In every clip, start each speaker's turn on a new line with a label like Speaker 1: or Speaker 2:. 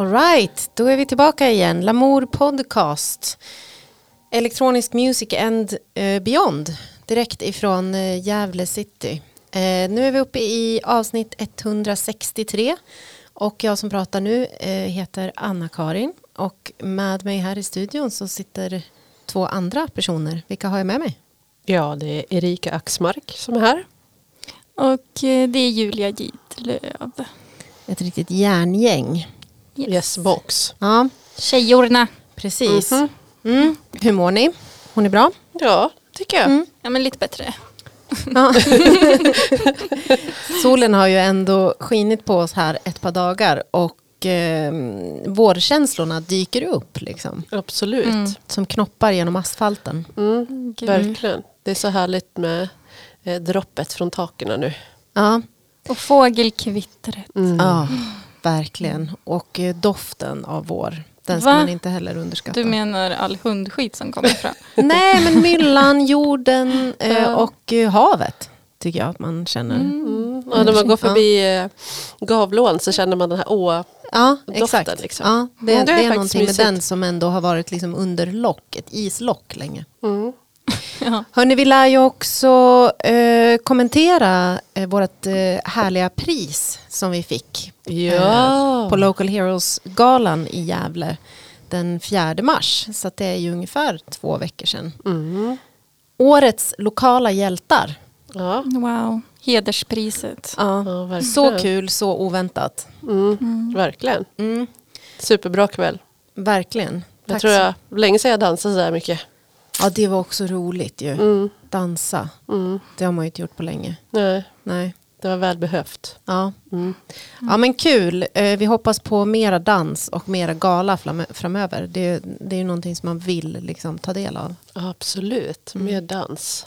Speaker 1: Alright, då är vi tillbaka igen. Lamour Podcast. Electronic Music and eh, Beyond. Direkt ifrån eh, Gävle City. Eh, nu är vi uppe i avsnitt 163. Och jag som pratar nu eh, heter Anna-Karin. Och med mig här i studion så sitter två andra personer. Vilka har jag med mig?
Speaker 2: Ja, det är Erika Axmark som är här.
Speaker 3: Och det är Julia Gitlöv.
Speaker 1: Ett riktigt järngäng.
Speaker 2: Yes, box.
Speaker 1: Ja,
Speaker 3: Tjejorna.
Speaker 1: precis.
Speaker 2: Mhm.
Speaker 1: Mm. Hur mår ni? Mår ni bra?
Speaker 2: Ja, tycker jag.
Speaker 1: Mm.
Speaker 3: Ja men lite bättre.
Speaker 1: Solen har ju ändå skinit på oss här ett par dagar och eh, vårkänslorna dyker upp liksom.
Speaker 2: Absolut.
Speaker 3: Mm.
Speaker 1: Som knoppar genom asfalten.
Speaker 2: Mm, verkligen. Det är så härligt med eh, droppet från taken nu.
Speaker 1: Ja,
Speaker 3: Och fågelkvittret.
Speaker 2: Mm.
Speaker 1: ja verkligen. Och eh, doften av vår. Den ska
Speaker 3: Va?
Speaker 1: man inte heller underskatta.
Speaker 3: Du menar all hundskit som kommer fram?
Speaker 1: Nej, men myllan, jorden eh,
Speaker 2: Ja.
Speaker 1: och eh, havet tycker jag att man känner.
Speaker 2: Mm. Och när man går förbi eh, Gavlån så känner man den här å.
Speaker 1: Ja,
Speaker 2: Doften,
Speaker 1: exakt.
Speaker 2: liksom.
Speaker 1: Ja, det,
Speaker 2: Mm,
Speaker 1: det,
Speaker 2: det är
Speaker 1: är
Speaker 2: faktiskt
Speaker 1: någonting med
Speaker 2: mysigt.
Speaker 1: den som ändå har varit liksom under lock, ett islock länge.
Speaker 2: Mm.
Speaker 3: Ja.
Speaker 1: Hörni, vi lär ju också eh, kommentera eh, vårt eh, härliga pris som vi fick
Speaker 2: Ja.
Speaker 1: på Local Heroes-galan i Gävle den 4 mars. Så att det är ju ungefär två veckor sedan.
Speaker 2: Mm.
Speaker 1: Årets lokala hjältar.
Speaker 2: Ja.
Speaker 3: Wow. Hederspriset.
Speaker 1: Ja. Så kul, så oväntat.
Speaker 2: Mm. Verkligen.
Speaker 1: Mm,
Speaker 2: Superbra kväll.
Speaker 1: verkligen.
Speaker 2: Jag
Speaker 1: Tack
Speaker 2: tror
Speaker 1: så-
Speaker 2: jag, länge sedan jag dansade så här mycket.
Speaker 1: Ja, det var också roligt ju.
Speaker 2: Mm.
Speaker 1: Dansa.
Speaker 2: Mm.
Speaker 1: Det har man ju inte gjort på länge.
Speaker 2: Nej,
Speaker 1: Nej.
Speaker 2: det var välbehövt.
Speaker 1: Ja.
Speaker 2: Mm.
Speaker 1: ja, men kul. Eh, Vi hoppas på mera dans och mera gala fram- framöver. Det, det är ju någonting som man vill liksom ta del av.
Speaker 2: Absolut, mer dans.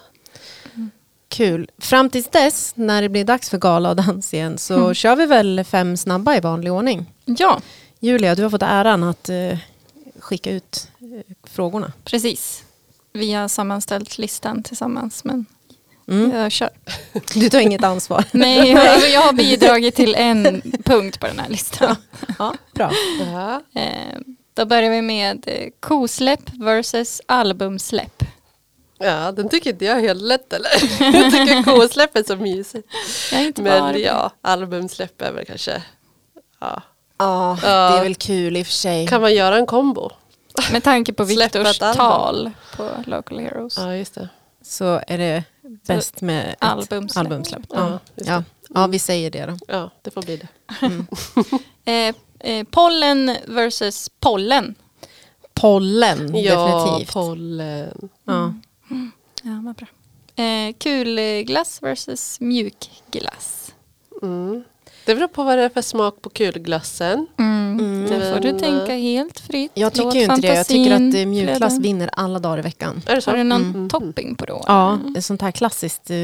Speaker 1: Kul. Fram tills dess, när det blir dags för gala och dans igen, så kör vi väl fem snabba i vanlig ordning.
Speaker 3: Ja,
Speaker 1: Julia, du har fått äran att eh, skicka ut eh, frågorna.
Speaker 3: precis. Vi har sammanställt listan tillsammans men
Speaker 1: Mm.
Speaker 3: jag kör.
Speaker 1: Du tar inget ansvar.
Speaker 3: Nej, jag, jag har bidragit till en punkt på den här listan.
Speaker 1: Ja, bra.
Speaker 3: Eh, då börjar vi med eh, kosläpp versus albumsläpp.
Speaker 2: ja, den tycker inte jag är helt lätt eller? jag tycker kosläpp är så mysigt.
Speaker 3: Är
Speaker 2: Men ja, albumsläpp är väl kanske... Ja.
Speaker 1: Ja, det är väl kul i och för sig.
Speaker 2: Kan man göra en kombo?
Speaker 3: Med tanke på Viktors tal på Local Heroes.
Speaker 2: Ja, just det.
Speaker 1: Så är det bäst med ett
Speaker 3: Albumsläpp.
Speaker 1: albumsläpp.
Speaker 2: Ja,
Speaker 1: Ja,
Speaker 2: just
Speaker 1: ja. ja, vi säger det då.
Speaker 2: Ja, det får bli det.
Speaker 3: Eh, eh, pollen versus pollen.
Speaker 1: Pollen,
Speaker 2: Ja,
Speaker 1: definitivt.
Speaker 2: pollen.
Speaker 1: Ja.
Speaker 3: Ja, vad bra. Eh, kulglass versus mjukglass.
Speaker 2: Mm. Det beror på vad det är för smak på kulglassen.
Speaker 1: Mm.
Speaker 3: Det får du
Speaker 2: Men,
Speaker 3: tänka helt fritt.
Speaker 1: Jag tycker
Speaker 3: Låt
Speaker 1: ju inte det. Jag tycker att eh, mjukglass vinner alla dagar i veckan.
Speaker 2: Är det så?
Speaker 3: Har du någon
Speaker 2: Mm.
Speaker 3: topping på då?
Speaker 1: Ja, sånt här klassiskt... eh,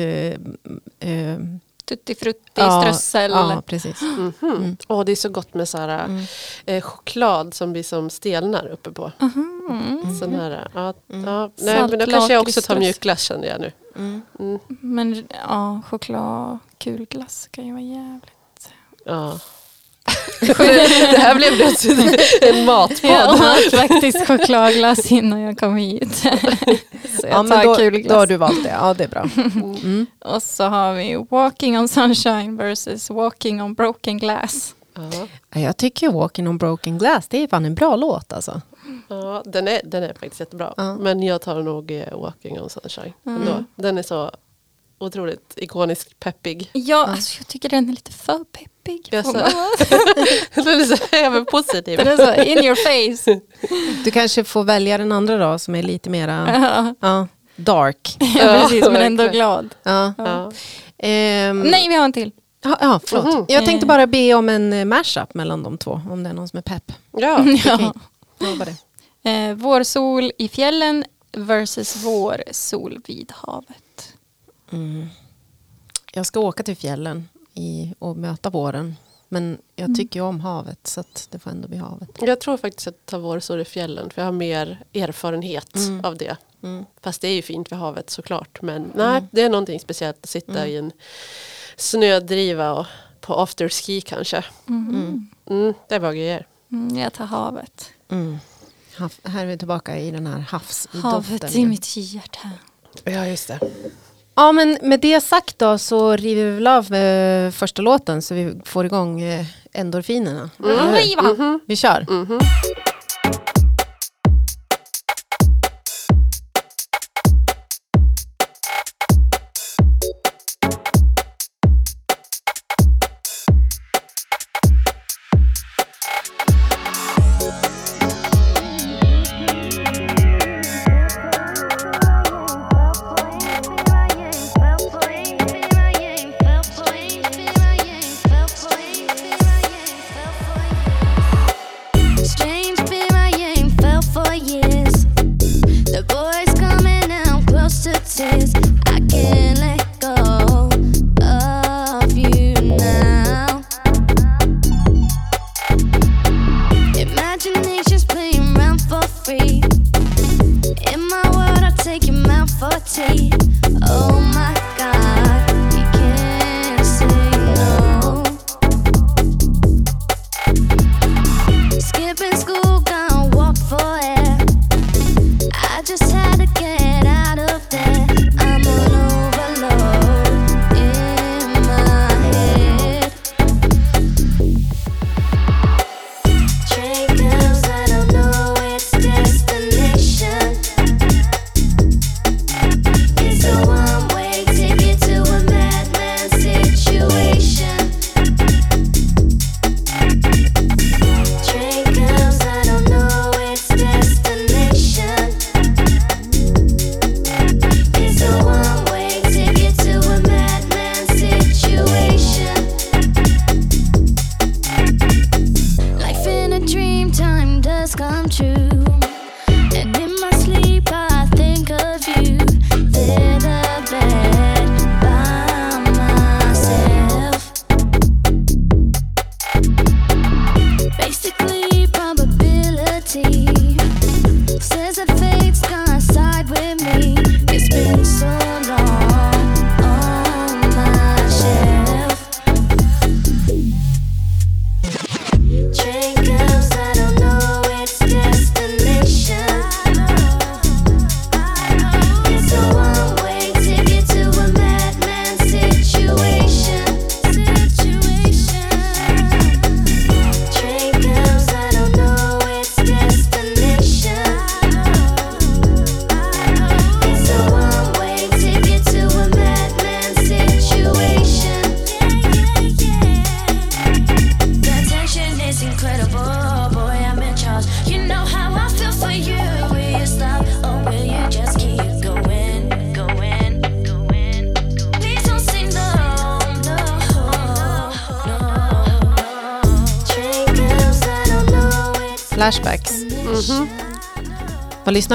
Speaker 1: eh,
Speaker 3: Tutti frutti,
Speaker 1: ja,
Speaker 3: strössel.
Speaker 1: Ja, precis.
Speaker 2: Mhm.
Speaker 1: Mm.
Speaker 2: Åh, det är så gott med så här,
Speaker 1: Mm.
Speaker 2: eh, choklad som blir som stelnar uppe på.
Speaker 3: Mhm.
Speaker 2: Sån här, ja,
Speaker 1: Mm.
Speaker 2: ja. Nej, men då kanske jag också tar mjukglass känner jag nu.
Speaker 1: Mm.
Speaker 2: Mm.
Speaker 3: Men ja, choklad, kulglass kan ju vara jävligt.
Speaker 2: Ja. det här blev plötsligt en matpodd.
Speaker 3: Jag åt faktiskt chokladglass innan jag kom hit. Så jag
Speaker 1: Ja, men
Speaker 3: tar
Speaker 1: då,
Speaker 3: kulglass.
Speaker 1: då har du valt det. Ja, det är bra. Mm.
Speaker 3: Och så har vi Walking on Sunshine versus Walking on Broken Glass.
Speaker 2: Ja.
Speaker 1: Ja, Jag tycker Walking on broken glass, det är fan en bra låt alltså.
Speaker 2: Ja, den, är, den är faktiskt jättebra.
Speaker 1: Ja.
Speaker 2: Men jag tar nog eh, Walking on Sunshine.
Speaker 3: Mm.
Speaker 2: Den är så otroligt ikonisk, peppig.
Speaker 3: Ja, alltså, jag tycker den är lite för peppig.
Speaker 2: Jag
Speaker 3: vara-
Speaker 2: den är så överpositiv.
Speaker 3: Den är så in your face.
Speaker 1: Du kanske får välja den andra då som är lite mera
Speaker 3: ja,
Speaker 1: ja, dark.
Speaker 3: precis, men ändå glad.
Speaker 1: Ja.
Speaker 2: Ja.
Speaker 1: Ehm,
Speaker 3: Nej, vi har en till.
Speaker 1: Ja, ja, förlåt.
Speaker 2: Mhm.
Speaker 1: Jag tänkte
Speaker 3: Eh.
Speaker 1: bara be om en eh, mashup mellan de två, om det är någon som är pepp.
Speaker 2: Ja.
Speaker 3: Ja.
Speaker 1: Ja.
Speaker 3: Eh, vårsol i fjällen versus vårsol vid havet.
Speaker 1: Mm. Jag ska åka till fjällen i, och möta våren. Men jag
Speaker 3: Mm.
Speaker 1: tycker ju om havet så att det får ändå bli havet.
Speaker 2: Jag tror faktiskt att jag tar vårsol i fjällen för jag har mer erfarenhet
Speaker 1: Mm.
Speaker 2: av det.
Speaker 1: Mm.
Speaker 2: Fast det är ju fint vid havet såklart. Men nej, det är någonting speciellt att sitta
Speaker 1: Mm.
Speaker 2: i en snödriva och på afterski kanske. Mm, det var grejer.
Speaker 3: Mm, jag tar havet.
Speaker 1: Mm. Hav- här är vi tillbaka i den här havsdoften.
Speaker 3: Havet i mitt hjärta.
Speaker 1: Ja, just det. Ja, men med det sagt då så river vi väl av eh, första låten så vi får igång eh, endorfinerna. Hur?
Speaker 3: Riva!
Speaker 1: Vi kör.
Speaker 4: Mhm.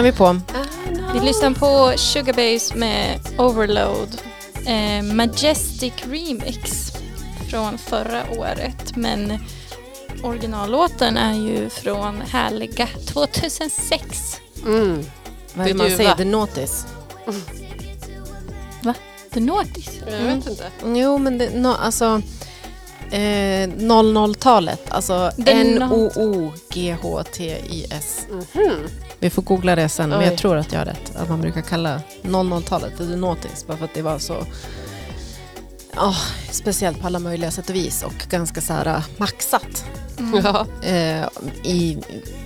Speaker 1: Vi på?
Speaker 3: Vi lyssnar på Sugar Babes med Overload. Eh, Majestic Remix från förra året. Men originallåten är ju från härliga 2006.
Speaker 4: Mm.
Speaker 1: Vad är det man säger? The Naughties?
Speaker 3: The Naughties.
Speaker 4: Jag
Speaker 1: Mm.
Speaker 4: vet inte.
Speaker 1: Jo, men det, no, alltså eh, 00-talet. Alltså
Speaker 3: The
Speaker 1: N-O-O-G-H-T-I-S.
Speaker 4: Mhm.
Speaker 1: Vi får googla det sen, men
Speaker 4: Oj.
Speaker 1: jag tror att jag har rätt. Att man brukar kalla 00-talet för The Naughties, bara för att det var så ja, speciellt på alla möjliga sätt och vis och ganska så här äh, maxat.
Speaker 3: Mm.
Speaker 4: Ja.
Speaker 1: Eh, i,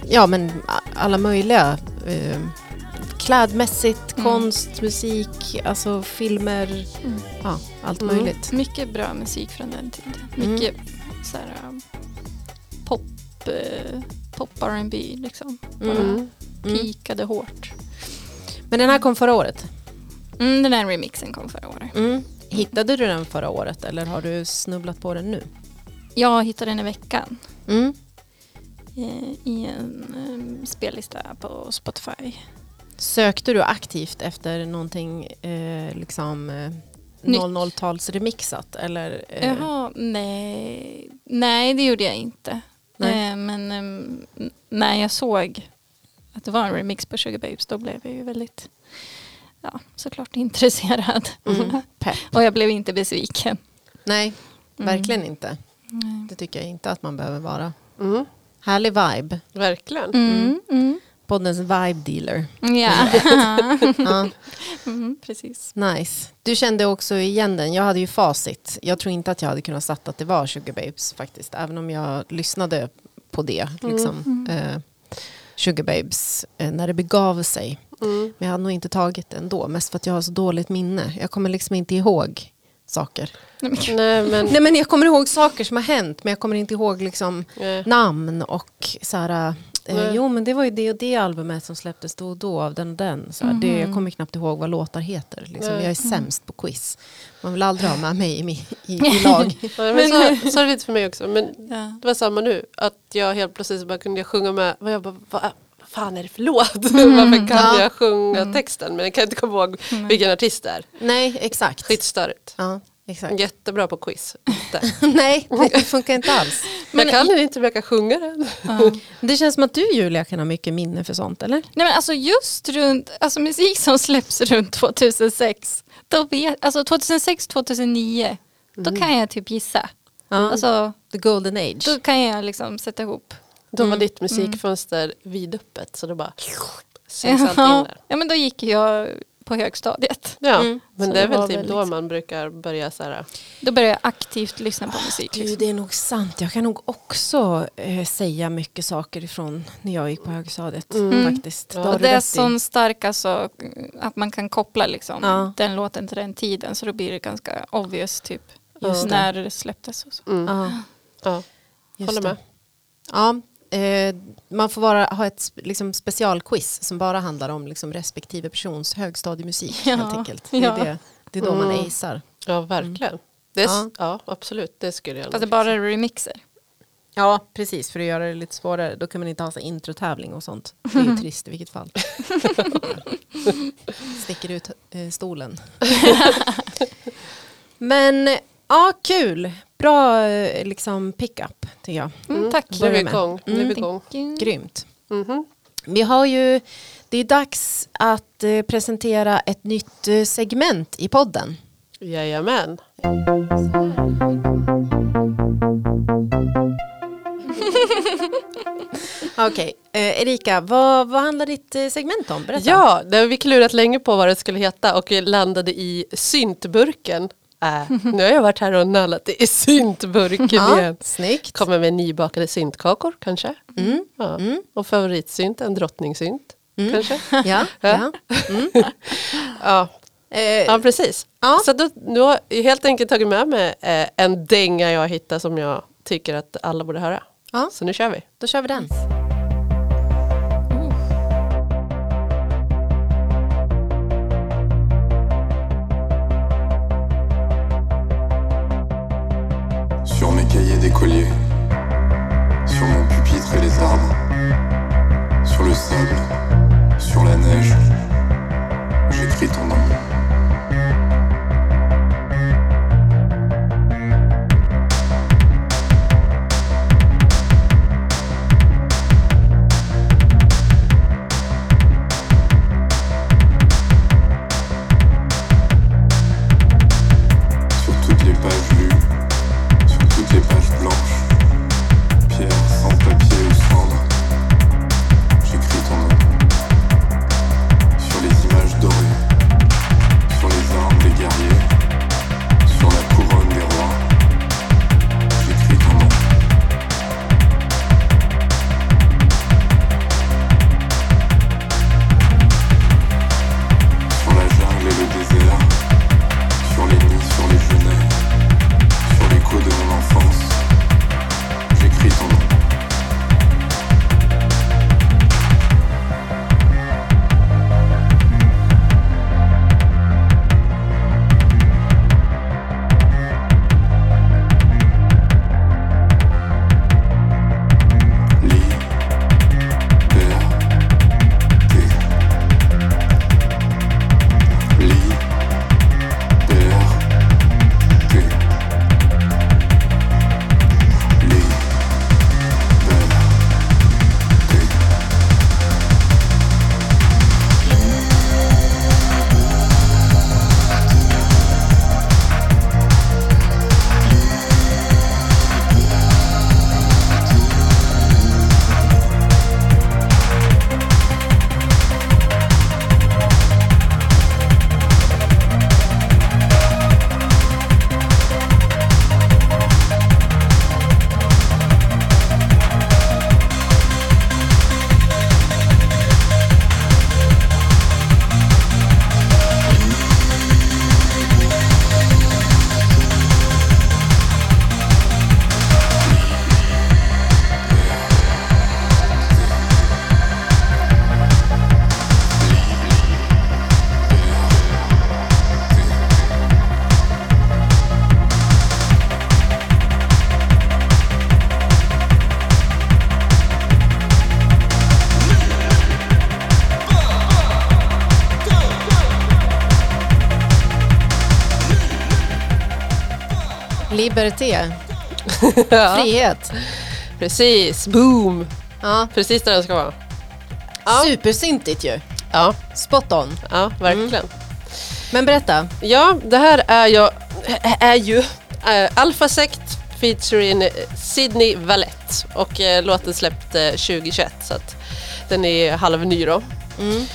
Speaker 1: ja, men alla möjliga. Eh, klädmässigt,
Speaker 3: Mm.
Speaker 1: konst, musik, alltså filmer,
Speaker 3: Mm.
Speaker 1: ja, allt
Speaker 4: Mm.
Speaker 1: möjligt.
Speaker 3: Mycket bra musik från den tiden.
Speaker 1: Mm.
Speaker 3: Mycket så här, um, pop, eh, pop R&B liksom. Bara
Speaker 4: Mm.
Speaker 1: Mm.
Speaker 3: pikade hårt.
Speaker 1: Men den här kom förra året.
Speaker 3: Mm, den här remixen kom förra året.
Speaker 1: Mm. Hittade du den förra året eller har du snubblat på den nu?
Speaker 3: Jag hittade den i veckan
Speaker 1: Mm.
Speaker 3: eh, i en um, spellista på Spotify.
Speaker 1: Sökte du aktivt efter någonting eh, liksom eh,
Speaker 3: Nytt.
Speaker 1: 00-tals remixat eller? Eh,
Speaker 3: Jaha, nej. Nej, det gjorde jag inte.
Speaker 1: Nej.
Speaker 3: Eh, men ehm, n- när jag såg att det var en remix på Sugar Babes då blev jag ju väldigt, ja, såklart intresserad.
Speaker 1: Mm.
Speaker 3: Och jag blev inte besviken.
Speaker 1: Nej,
Speaker 3: Mm.
Speaker 1: verkligen inte.
Speaker 3: Nej.
Speaker 1: Det tycker jag inte att man behöver vara.
Speaker 4: Mm.
Speaker 1: Härlig vibe.
Speaker 2: Verkligen.
Speaker 3: Mm. Mm.
Speaker 1: Poddens vibe dealer.
Speaker 3: Ja.
Speaker 1: Ja,
Speaker 3: mm, precis.
Speaker 1: nice. Du kände också igen den. Jag hade ju facit. Jag tror inte att jag hade kunnat satt att det var Sugar Babes faktiskt. Även om jag lyssnade på det. Liksom. Eh, Sugar Babes eh, när det begav sig.
Speaker 2: Mm.
Speaker 1: Men jag hade nog inte tagit det ändå. Mest för att jag har så dåligt minne. Jag kommer liksom inte ihåg saker.
Speaker 2: Nej, men...
Speaker 1: Nej men jag kommer ihåg saker som har hänt. Men jag kommer inte ihåg liksom
Speaker 2: Nej.
Speaker 1: namn och så här, eh,
Speaker 2: Nej.
Speaker 1: jo men det var ju det och det albumet som släpptes då och då av den och den. Så här, det, jag kommer knappt ihåg vad låtar heter. Liksom. Jag är sämst på quiz. Man vill aldrig ha med mig i, i, i lag.
Speaker 2: Men så, så är det lite för mig också. Men
Speaker 3: Ja.
Speaker 2: det var samma nu. Att jag helt plötsligt bara kunde jag sjunga med. Och jag bara, vad vad fan är det för låt? Varför kan
Speaker 1: Ja.
Speaker 2: jag sjunga texten? Men jag kan inte komma ihåg vilken artist det är.
Speaker 1: Nej, exakt.
Speaker 2: Skitstörigt.
Speaker 1: Ja, exakt.
Speaker 2: Jättebra på quiz.
Speaker 1: Nej, det funkar inte alls.
Speaker 2: Men jag kan den inte men jag kan sjunga den.
Speaker 1: Det känns som att du Julia kan ha mycket minne för sånt, eller?
Speaker 3: Nej men alltså just runt, alltså musik som släpps runt 2006, då vet, alltså 2006-2009, då kan jag typ gissa.
Speaker 1: Ja.
Speaker 3: Alltså
Speaker 1: The golden age.
Speaker 3: då kan jag liksom sätta ihop.
Speaker 2: Då
Speaker 1: Mm.
Speaker 2: var ditt musikfönster vidöppet så det bara sänks allt in
Speaker 3: Ja,
Speaker 2: där.
Speaker 3: ja men då gick jag på högstadiet.
Speaker 2: Ja,
Speaker 1: Mm.
Speaker 2: men
Speaker 3: Så
Speaker 2: det är väl typ
Speaker 3: väl
Speaker 2: då
Speaker 3: liksom-
Speaker 2: man brukar börja så här.
Speaker 3: Då började jag aktivt lyssna på musik.
Speaker 1: Du,
Speaker 3: Liksom.
Speaker 1: det är nog sant. Jag kan nog också eh, säga mycket saker ifrån när jag gick på högstadiet.
Speaker 2: Mm.
Speaker 1: Faktiskt.
Speaker 2: Ja.
Speaker 3: Och det är
Speaker 1: rätt i.
Speaker 3: sån stark alltså, att man kan koppla liksom,
Speaker 1: Ja.
Speaker 3: den låten till den tiden så då blir det ganska obvious typ
Speaker 1: Just det.
Speaker 3: när det släpptes. Och så.
Speaker 2: Mm.
Speaker 1: Ja,
Speaker 2: Ja, håller med.
Speaker 1: Ja, eh, man får bara ha ett liksom, specialquiz som bara handlar om liksom, respektive persons högstadiemusik.
Speaker 3: Ja,
Speaker 1: Helt enkelt. Det, är
Speaker 3: ja.
Speaker 1: det, det är då man
Speaker 2: Mm.
Speaker 1: acear.
Speaker 2: Ja, verkligen. Det är,
Speaker 1: Ja.
Speaker 2: ja. ja, absolut. Det skulle jag
Speaker 3: Fast det är bara remixer.
Speaker 1: Ja, precis. För att göra det lite svårare. Då kan man inte ha så introtävling och sånt. Det är ju trist i vilket fall. Sticker ut eh, stolen. Men ja, kul. Bra eh, liksom pick-up tycker jag.
Speaker 3: Mm, tack.
Speaker 2: Nu är vi igång. Nu är vi igång.
Speaker 3: Thank you.
Speaker 1: Grymt.
Speaker 2: Mhm.
Speaker 1: Vi har ju, det är dags att eh, presentera ett nytt eh, segment i podden.
Speaker 2: Jajamän.
Speaker 1: Okej, eh, Erika, vad, vad handlar ditt eh, segment om? Berätta.
Speaker 2: Ja, det har vi klurat länge på vad det skulle heta och landade i syntburken. Äh, nu har jag varit här och nallat i syntburken
Speaker 1: ja
Speaker 2: igen.
Speaker 1: snyggt.
Speaker 2: Kommer med nybakade syntkakor kanske.
Speaker 1: Mm.
Speaker 2: Ja.
Speaker 1: Mm.
Speaker 2: Och favoritsynt, en drottningsynt
Speaker 1: Mm.
Speaker 2: kanske.
Speaker 1: Ja, ja.
Speaker 2: Ja,
Speaker 1: Eh,
Speaker 2: ja precis. Så då, nu har jag helt enkelt tagit med mig eh, en dänga jag hittat som jag tycker att alla borde höra. Så nu kör vi.
Speaker 1: Då kör vi den.
Speaker 5: Sur mon pupitre et les arbres, sur le sable, sur la neige, j'écris ton nom.
Speaker 1: Liberté.
Speaker 2: Ja,
Speaker 1: Frihet.
Speaker 2: precis, boom!
Speaker 1: Ja.
Speaker 2: Precis där den ska vara. Ja.
Speaker 1: Supersyntigt ju.
Speaker 2: Ja,
Speaker 1: Spot on.
Speaker 2: ja verkligen.
Speaker 1: Men berätta.
Speaker 2: Ja, det här är, jag, är ju äh, Alpha Sect featuring Sydney Valette och äh, låten släppt eh, 2021 så att den är halvny då.
Speaker 1: Mm.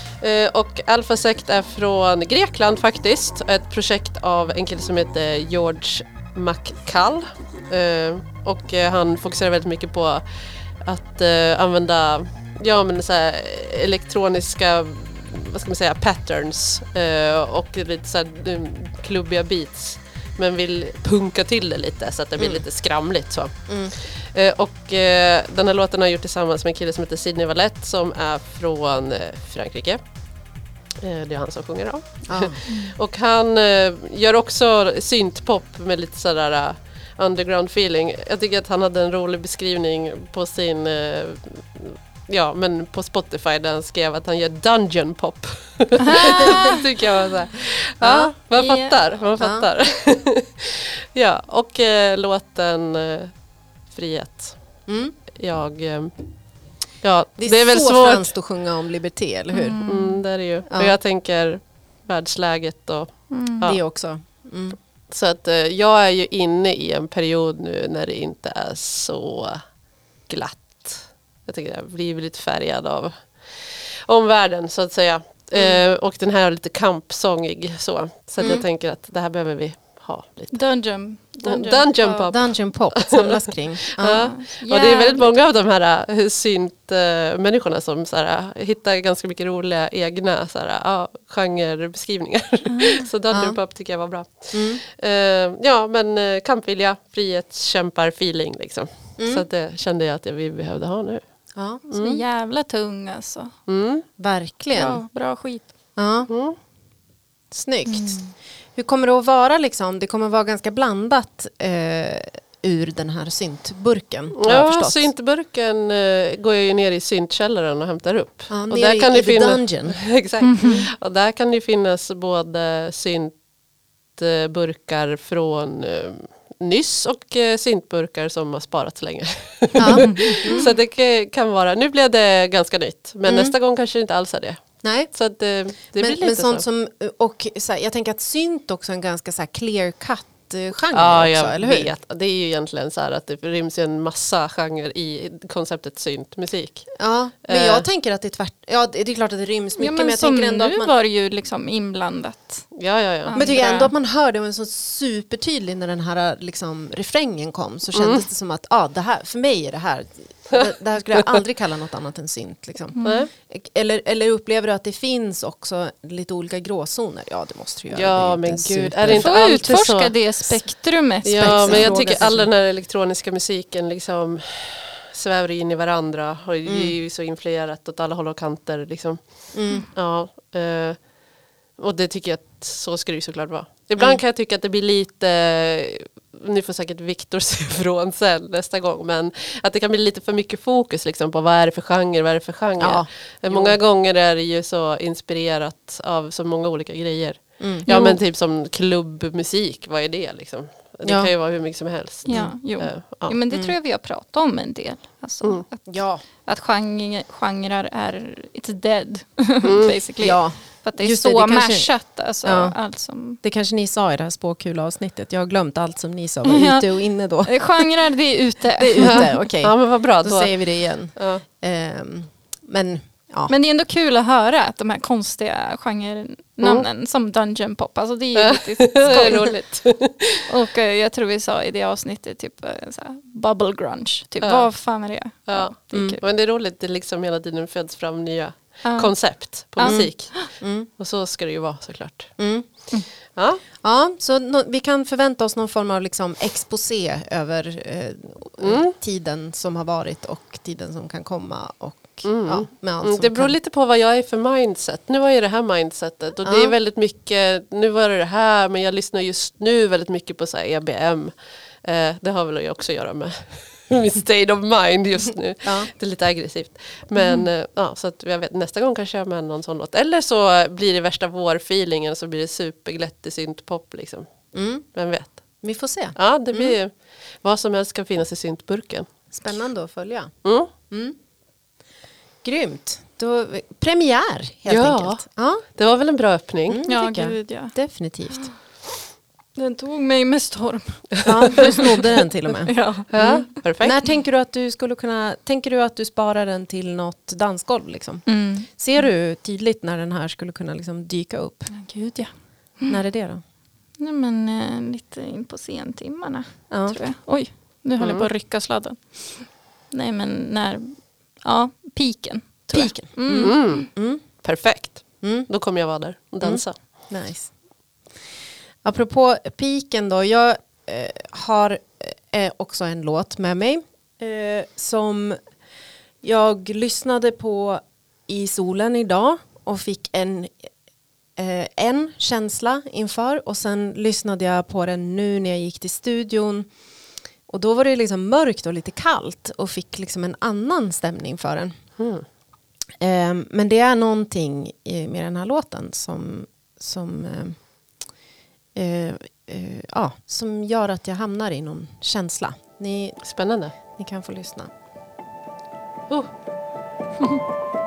Speaker 2: Och Alpha Sect är från Grekland faktiskt. Ett projekt av en kille som heter George McCall. Eh, och eh, han fokuserar väldigt mycket på att eh, använda ja, men så här, elektroniska vad ska man säga, patterns och lite så här, mm, klubbiga beats. Men vill punka till det lite så att det blir lite skramligt så.
Speaker 1: Mm.
Speaker 2: Eh, och eh, den här låten har jag gjort tillsammans med en kille som heter Sidney Valette som är från eh, Frankrike. Eh, det är han som sjunger då.
Speaker 1: Ja.
Speaker 2: Och han eh, gör också syntpop med lite sådär eh, underground feeling. Jag tycker att han hade en rolig beskrivning på sin Ja men på Spotify där han skrev att han gör dungeon pop. tycker jag var såhär. Ja, man fattar. Man fattar. ja, och eh, låten eh, Frihet.
Speaker 1: Mm.
Speaker 2: Jag... Eh, ja,
Speaker 1: Det är,
Speaker 2: det är väl
Speaker 1: så
Speaker 2: svårt.
Speaker 1: franskt att sjunga om liberté, eller hur?
Speaker 2: Mm, det är det ju.
Speaker 1: Ja.
Speaker 2: Och jag tänker världsläget och Ja.
Speaker 1: Det också. Mm.
Speaker 2: Så att eh, jag är ju inne i en period nu när det inte är så glatt. Jag tycker jag blir lite färgad av omvärlden så att säga. Eh, och den här är lite kampsångig så. Så att jag tänker att det här behöver vi ha lite.
Speaker 3: Dungeon.
Speaker 2: Dungeon pop.
Speaker 1: Dungeon pop samlas kring. Ja.
Speaker 2: Ja. Och det är väldigt många av de här uh, synt-människorna som så här, uh, hittar ganska mycket roliga egna så här, uh, genrebeskrivningar. så Dungeon
Speaker 1: Ja.
Speaker 2: Pop tycker jag var bra.
Speaker 1: Mm.
Speaker 2: Eh, ja men uh, kampvilja, frihetskämpar, feeling liksom.
Speaker 1: Mm.
Speaker 2: Så det kände jag att vi behövde ha nu.
Speaker 1: ja,
Speaker 3: Så jävla tung alltså.
Speaker 2: Mm.
Speaker 1: verkligen.
Speaker 3: Bra, bra skit.
Speaker 1: Ja.
Speaker 2: Mm.
Speaker 1: Snyggt. Hur kommer det att vara liksom? Det kommer att vara ganska blandat eh, ur den här syntburken.
Speaker 2: Ja, syntburken uh, går jag ju ner i syntkällaren och hämtar upp.
Speaker 1: Ja,
Speaker 2: och där
Speaker 1: i,
Speaker 2: kan
Speaker 1: i
Speaker 2: det finnas
Speaker 1: dungeon.
Speaker 2: Exakt. Och där kan det finnas både syntburkar från eh, nyss och eh, syntburkar som har sparats länge.
Speaker 1: Ja.
Speaker 2: Så det ka- kan vara, nu blev det ganska nytt men
Speaker 1: Mm.
Speaker 2: nästa gång kanske det inte alls är det.
Speaker 1: Nej,
Speaker 2: Så att, eh, det blir
Speaker 1: men,
Speaker 2: lite
Speaker 1: men sånt
Speaker 2: så.
Speaker 1: som, och så här, jag tänker att synt också är en ganska så här clear cut eh, genre
Speaker 2: Ja,
Speaker 1: också,
Speaker 2: jag
Speaker 1: eller hur?
Speaker 2: vet. Det är ju egentligen så här att det ryms en massa genrer i konceptet syntmusik.
Speaker 1: Ja, men
Speaker 2: Eh.
Speaker 1: jag tänker att det är tvärt, ja det är klart att det ryms mycket
Speaker 3: Ja,
Speaker 1: men,
Speaker 3: men
Speaker 1: jag
Speaker 3: som
Speaker 1: tänker ändå
Speaker 3: nu
Speaker 1: att man
Speaker 3: var det ju liksom inblandat.
Speaker 2: Ja, ja, ja.
Speaker 1: Men jag tycker ändå att man hörde det så supertydligt när den här liksom, refrängen kom så kändes
Speaker 2: Mm.
Speaker 1: det som att ah, det här, för mig är det här, det, det här skulle jag aldrig kalla något annat än synt. Liksom.
Speaker 2: Nej.
Speaker 1: Eller, eller upplever du att det finns också lite olika gråzoner? Ja det måste du göra.
Speaker 2: Ja, men gud, är det inte
Speaker 3: får
Speaker 2: alltid
Speaker 3: utforska
Speaker 2: så?
Speaker 3: det spektrumet.
Speaker 2: Ja, men jag tycker all den här elektroniska musiken liksom svävar in i varandra och det är ju så influerat åt alla håll och kanter. Liksom.
Speaker 1: Mm.
Speaker 2: Ja, eh, och det tycker jag att så ska det ju såklart vara. Ibland
Speaker 1: Mm.
Speaker 2: kan jag tycka att det blir lite, nu får säkert Viktor se ifrån sen nästa gång, men att det kan bli lite för mycket fokus liksom, på vad är det för genre, vad är det för genre.
Speaker 1: Ja,
Speaker 2: Eh, Många gånger är det ju så inspirerat av så många olika grejer.
Speaker 1: Mm.
Speaker 2: Ja
Speaker 3: Jo.
Speaker 2: men typ som klubbmusik, vad är det liksom? Det
Speaker 1: Ja.
Speaker 2: kan ju vara hur mycket som helst.
Speaker 3: Ja, jo.
Speaker 2: Eh,
Speaker 3: Ja,
Speaker 2: ja.
Speaker 3: men det tror jag vi har pratat om en del. Alltså,
Speaker 2: Mm.
Speaker 3: att,
Speaker 1: Ja,
Speaker 3: att genre, genrer är, it's dead basically.
Speaker 1: ja,
Speaker 3: För att det är
Speaker 1: Just det,
Speaker 3: så
Speaker 1: det kanske-
Speaker 3: mashat. Alltså,
Speaker 1: Ja.
Speaker 3: allt som,
Speaker 1: det kanske ni sa i det här spåkulavsnittet. Jag har glömt allt som ni sa, var
Speaker 3: Ja.
Speaker 1: ute och inne då.
Speaker 3: Eh, genrer, det är ute.
Speaker 1: Det är ute, okej.
Speaker 2: Ja men vad bra.
Speaker 1: Då
Speaker 2: Då.
Speaker 1: säger vi det igen.
Speaker 2: Ja.
Speaker 1: Ehm, men ja,
Speaker 3: Men det är ändå kul att höra att de här konstiga genrenamnen som Dungeon Pop, alltså det är ju riktigt
Speaker 2: Det roligt.
Speaker 3: Och eh, jag tror vi sa i det avsnittet typ eh, så här, bubble grunge, typ
Speaker 2: Ja.
Speaker 3: vad fan är det?
Speaker 2: Ja.
Speaker 3: det är
Speaker 1: Mm.
Speaker 2: Men det är roligt, det liksom hela tiden föds fram nya
Speaker 3: Ja.
Speaker 2: koncept på musik.
Speaker 1: mm,
Speaker 2: Och så ska det ju vara såklart.
Speaker 1: mm.
Speaker 2: Ja.
Speaker 1: ja så no, vi kan förvänta oss någon form av liksom exposé över eh,
Speaker 2: Mm.
Speaker 1: tiden som har varit och tiden som kan komma och
Speaker 2: Mm.
Speaker 1: ja,
Speaker 2: Mm, det beror
Speaker 1: kan.
Speaker 2: lite på vad jag är för mindset. Nu var jag det här mindsetet och det
Speaker 1: Ja.
Speaker 2: är väldigt mycket, nu var det det här men jag lyssnar just nu väldigt mycket på så EBM. Eh, det har väl också att göra med mitt state of mind just nu.
Speaker 1: Ja.
Speaker 2: Det är lite aggressivt. Men eh, ja, så att jag vet, nästa gång kanske jag har med någon sån låt. Eller så blir det värsta vårfeelingen så blir det superglättig syntpop liksom.
Speaker 1: Mm.
Speaker 2: Vem vet?
Speaker 1: Vi får se.
Speaker 2: Ja, det blir vad som helst ska finnas i syntburken.
Speaker 1: Spännande att följa.
Speaker 2: Mm.
Speaker 1: Grymt. Då, premiär helt
Speaker 2: Ja.
Speaker 1: enkelt. Ja,
Speaker 2: Det var väl en bra öppning.
Speaker 1: mm,
Speaker 3: Ja, gud ja.
Speaker 1: Definitivt.
Speaker 3: Den tog mig med storm.
Speaker 1: Ja, du snodde den till och med.
Speaker 3: Ja.
Speaker 2: Ja, perfekt.
Speaker 1: När tänker du att du skulle kunna, tänker du att du sparar den till något dansgolv liksom?
Speaker 3: Mm.
Speaker 1: Ser du tydligt när den här skulle kunna liksom dyka upp?
Speaker 3: Gud ja.
Speaker 1: När är det då?
Speaker 3: Nej, men eh, lite in på sentimmarna
Speaker 1: Ja.
Speaker 3: tror jag. Oj, nu håller jag
Speaker 2: Mm.
Speaker 3: på att rycka sladden. Nej men när, ja, piken.
Speaker 1: Piken.
Speaker 3: Mm.
Speaker 2: Mm.
Speaker 1: Mm.
Speaker 2: Perfekt.
Speaker 1: Mm.
Speaker 2: Då kommer jag vara där och dansa.
Speaker 1: Nice. Apropå piken då, jag eh, har eh, också en låt med mig eh, som jag lyssnade på i solen idag och fick en, eh, en känsla inför och sen lyssnade jag på den nu när jag gick till studion och då var det liksom mörkt och lite kallt och fick liksom en annan stämning för den.
Speaker 2: Mm.
Speaker 1: Eh, men det är någonting i- med den här låten som, som, eh, eh, ja, som gör att jag hamnar i någon känsla. Ni,
Speaker 2: Spännande.
Speaker 1: ni kan få lyssna.
Speaker 2: Oh.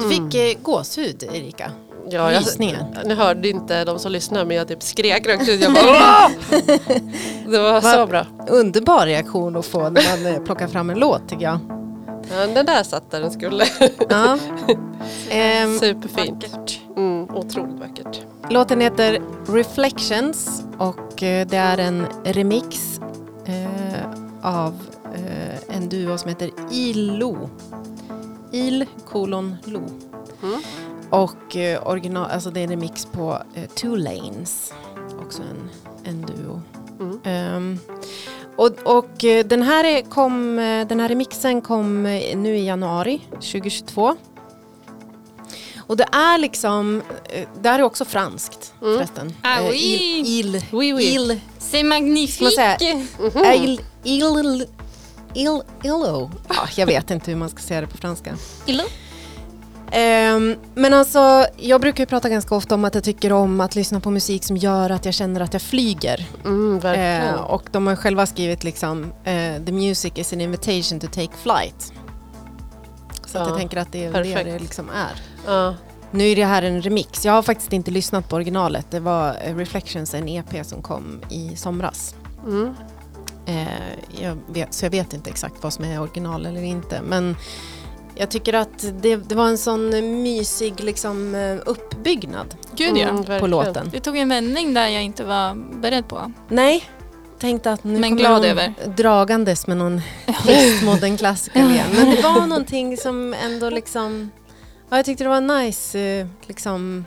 Speaker 1: Du fick eh, gåshud Erika.
Speaker 2: Ja, jag, nu hörde inte de som lyssnar men jag typ skrek rakt ut. Jag bara, "Åh!" Det var så bra.
Speaker 1: Underbar reaktion att få när man eh, plockar fram en låt tycker jag.
Speaker 2: Ja, den där satt där den skulle.
Speaker 1: Ja. Ehm,
Speaker 2: Superfint. Mm, otroligt vackert.
Speaker 1: Låten heter Reflections och eh, det är en remix eh, av eh, en duo som heter ILO. Il kolon Lo.
Speaker 2: Mm.
Speaker 1: Och eh, original, alltså det är en remix på eh, Two Lanes. Också en, en duo.
Speaker 2: Mm.
Speaker 1: Ehm, och, och eh, den, här är, kom, eh, den här remixen kom eh, nu i januari 2022. Och det är liksom, det här är också franskt
Speaker 2: Mm.
Speaker 1: förresten.
Speaker 3: Ah, oui.
Speaker 1: il, il,
Speaker 2: Oui, oui.
Speaker 1: il,
Speaker 3: C'est magnifique!
Speaker 1: säga-
Speaker 2: Mhm.
Speaker 1: il, il, il, illo. Ja, jag vet inte hur man ska säga det på franska.
Speaker 3: Illo?
Speaker 1: Ehm, men alltså, jag brukar prata ganska ofta om att jag tycker om att lyssna på musik som gör att jag känner att jag flyger.
Speaker 2: Mm.
Speaker 1: Eh, och de har själva skrivit liksom eh, The music is an invitation to take flight. Så att
Speaker 2: Ja,
Speaker 1: jag tänker att det är det
Speaker 2: perfekt.
Speaker 1: det liksom är.
Speaker 2: ja.
Speaker 1: Nu är det här en remix. Jag har faktiskt inte lyssnat på originalet. Det var eh, Reflections, en EP som kom i somras.
Speaker 2: Mm.
Speaker 1: Eh, jag vet, så jag vet inte exakt vad som är original eller inte. Men jag tycker att det, det var en sån mysig liksom, eh, uppbyggnad
Speaker 3: Gud ja.
Speaker 2: Mm,
Speaker 1: på
Speaker 2: verkligen.
Speaker 1: låten.
Speaker 3: Det tog en vändning där jag inte var beredd på.
Speaker 1: Nej, tänkte att nu
Speaker 3: Men glad över.
Speaker 1: dragandes med någon postmodern klassiker igen. Men det var någonting som ändå liksom... Ja, jag tyckte det var en nice eh, liksom,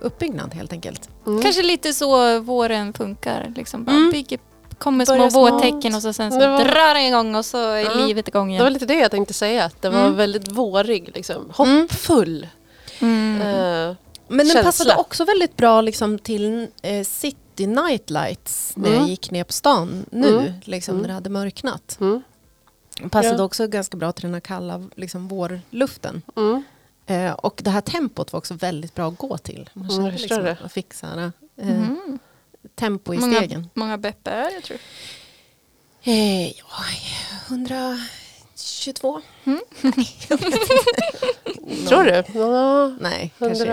Speaker 1: uppbyggnad helt enkelt.
Speaker 2: Mm.
Speaker 3: Kanske lite så våren funkar. Liksom bara
Speaker 1: Mm.
Speaker 3: bygger, kommer små vårtecken och så sen så
Speaker 2: Det var-
Speaker 3: drar det igång och så är
Speaker 2: Ja.
Speaker 3: livet igång
Speaker 2: Det var
Speaker 3: igen.
Speaker 2: lite det jag tänkte säga, att det var
Speaker 1: Mm.
Speaker 2: väldigt vårig, liksom. hoppfull.
Speaker 3: Mm.
Speaker 2: Eh,
Speaker 1: Men den
Speaker 2: Känsla.
Speaker 1: passade också väldigt bra liksom, till eh, City Nightlights när jag
Speaker 2: Mm.
Speaker 1: gick ner på stan nu,
Speaker 2: Mm.
Speaker 1: liksom,
Speaker 2: Mm.
Speaker 1: när det hade mörknat.
Speaker 2: mm.
Speaker 1: Den passade
Speaker 2: Ja.
Speaker 1: också ganska bra till den här kalla liksom, vårluften.
Speaker 2: Mm.
Speaker 1: Eh, och det här tempot var också väldigt bra att gå till. Man
Speaker 2: Mm,
Speaker 1: kände liksom,
Speaker 2: det.
Speaker 1: man fick så här, eh,
Speaker 3: Mm.
Speaker 1: Tempo i
Speaker 3: Många,
Speaker 1: stegen.
Speaker 3: många beppe är det tror
Speaker 1: Eh, ja, 122?
Speaker 2: Tror du? Ja,
Speaker 1: Nej, kanske.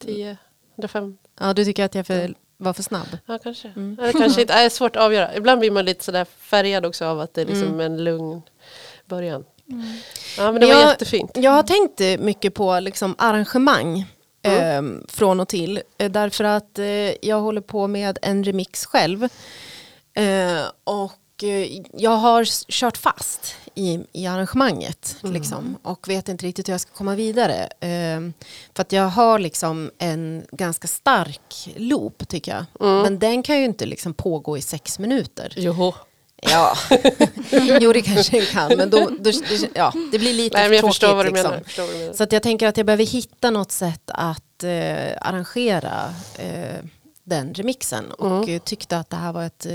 Speaker 2: 110, 105.
Speaker 1: Ja, du tycker att jag för, var för snabb?
Speaker 2: Ja, kanske.
Speaker 1: Mm.
Speaker 2: Ja, det kanske inte, är svårt att avgöra. Ibland blir man lite sådär färgad också av att det är liksom
Speaker 1: Mm.
Speaker 2: en lugn början. Ja, men det var
Speaker 1: Jag-
Speaker 2: jättefint.
Speaker 1: Jag har tänkt mycket på liksom, arrangemang eh, från och till. Eh, därför att eh, jag håller på med en remix själv. Eh, och jag har kört fast i, i arrangemanget. Liksom, och vet inte riktigt hur jag ska komma vidare. Eh, för att jag har liksom en ganska stark loop tycker jag. Men den kan ju inte liksom pågå i sex minuter.
Speaker 2: Jo.
Speaker 1: Ja, jo det kanske den kan. Men då, då, ja, det blir lite
Speaker 2: Nej, men jag
Speaker 1: tråkigt.
Speaker 2: vad du
Speaker 1: liksom.
Speaker 2: menar. Jag vad du menar.
Speaker 1: Så att jag tänker att jag behöver hitta något sätt att eh, arrangera eh, den remixen. Och
Speaker 2: Mm.
Speaker 1: eh, tyckte att det här var ett... Eh,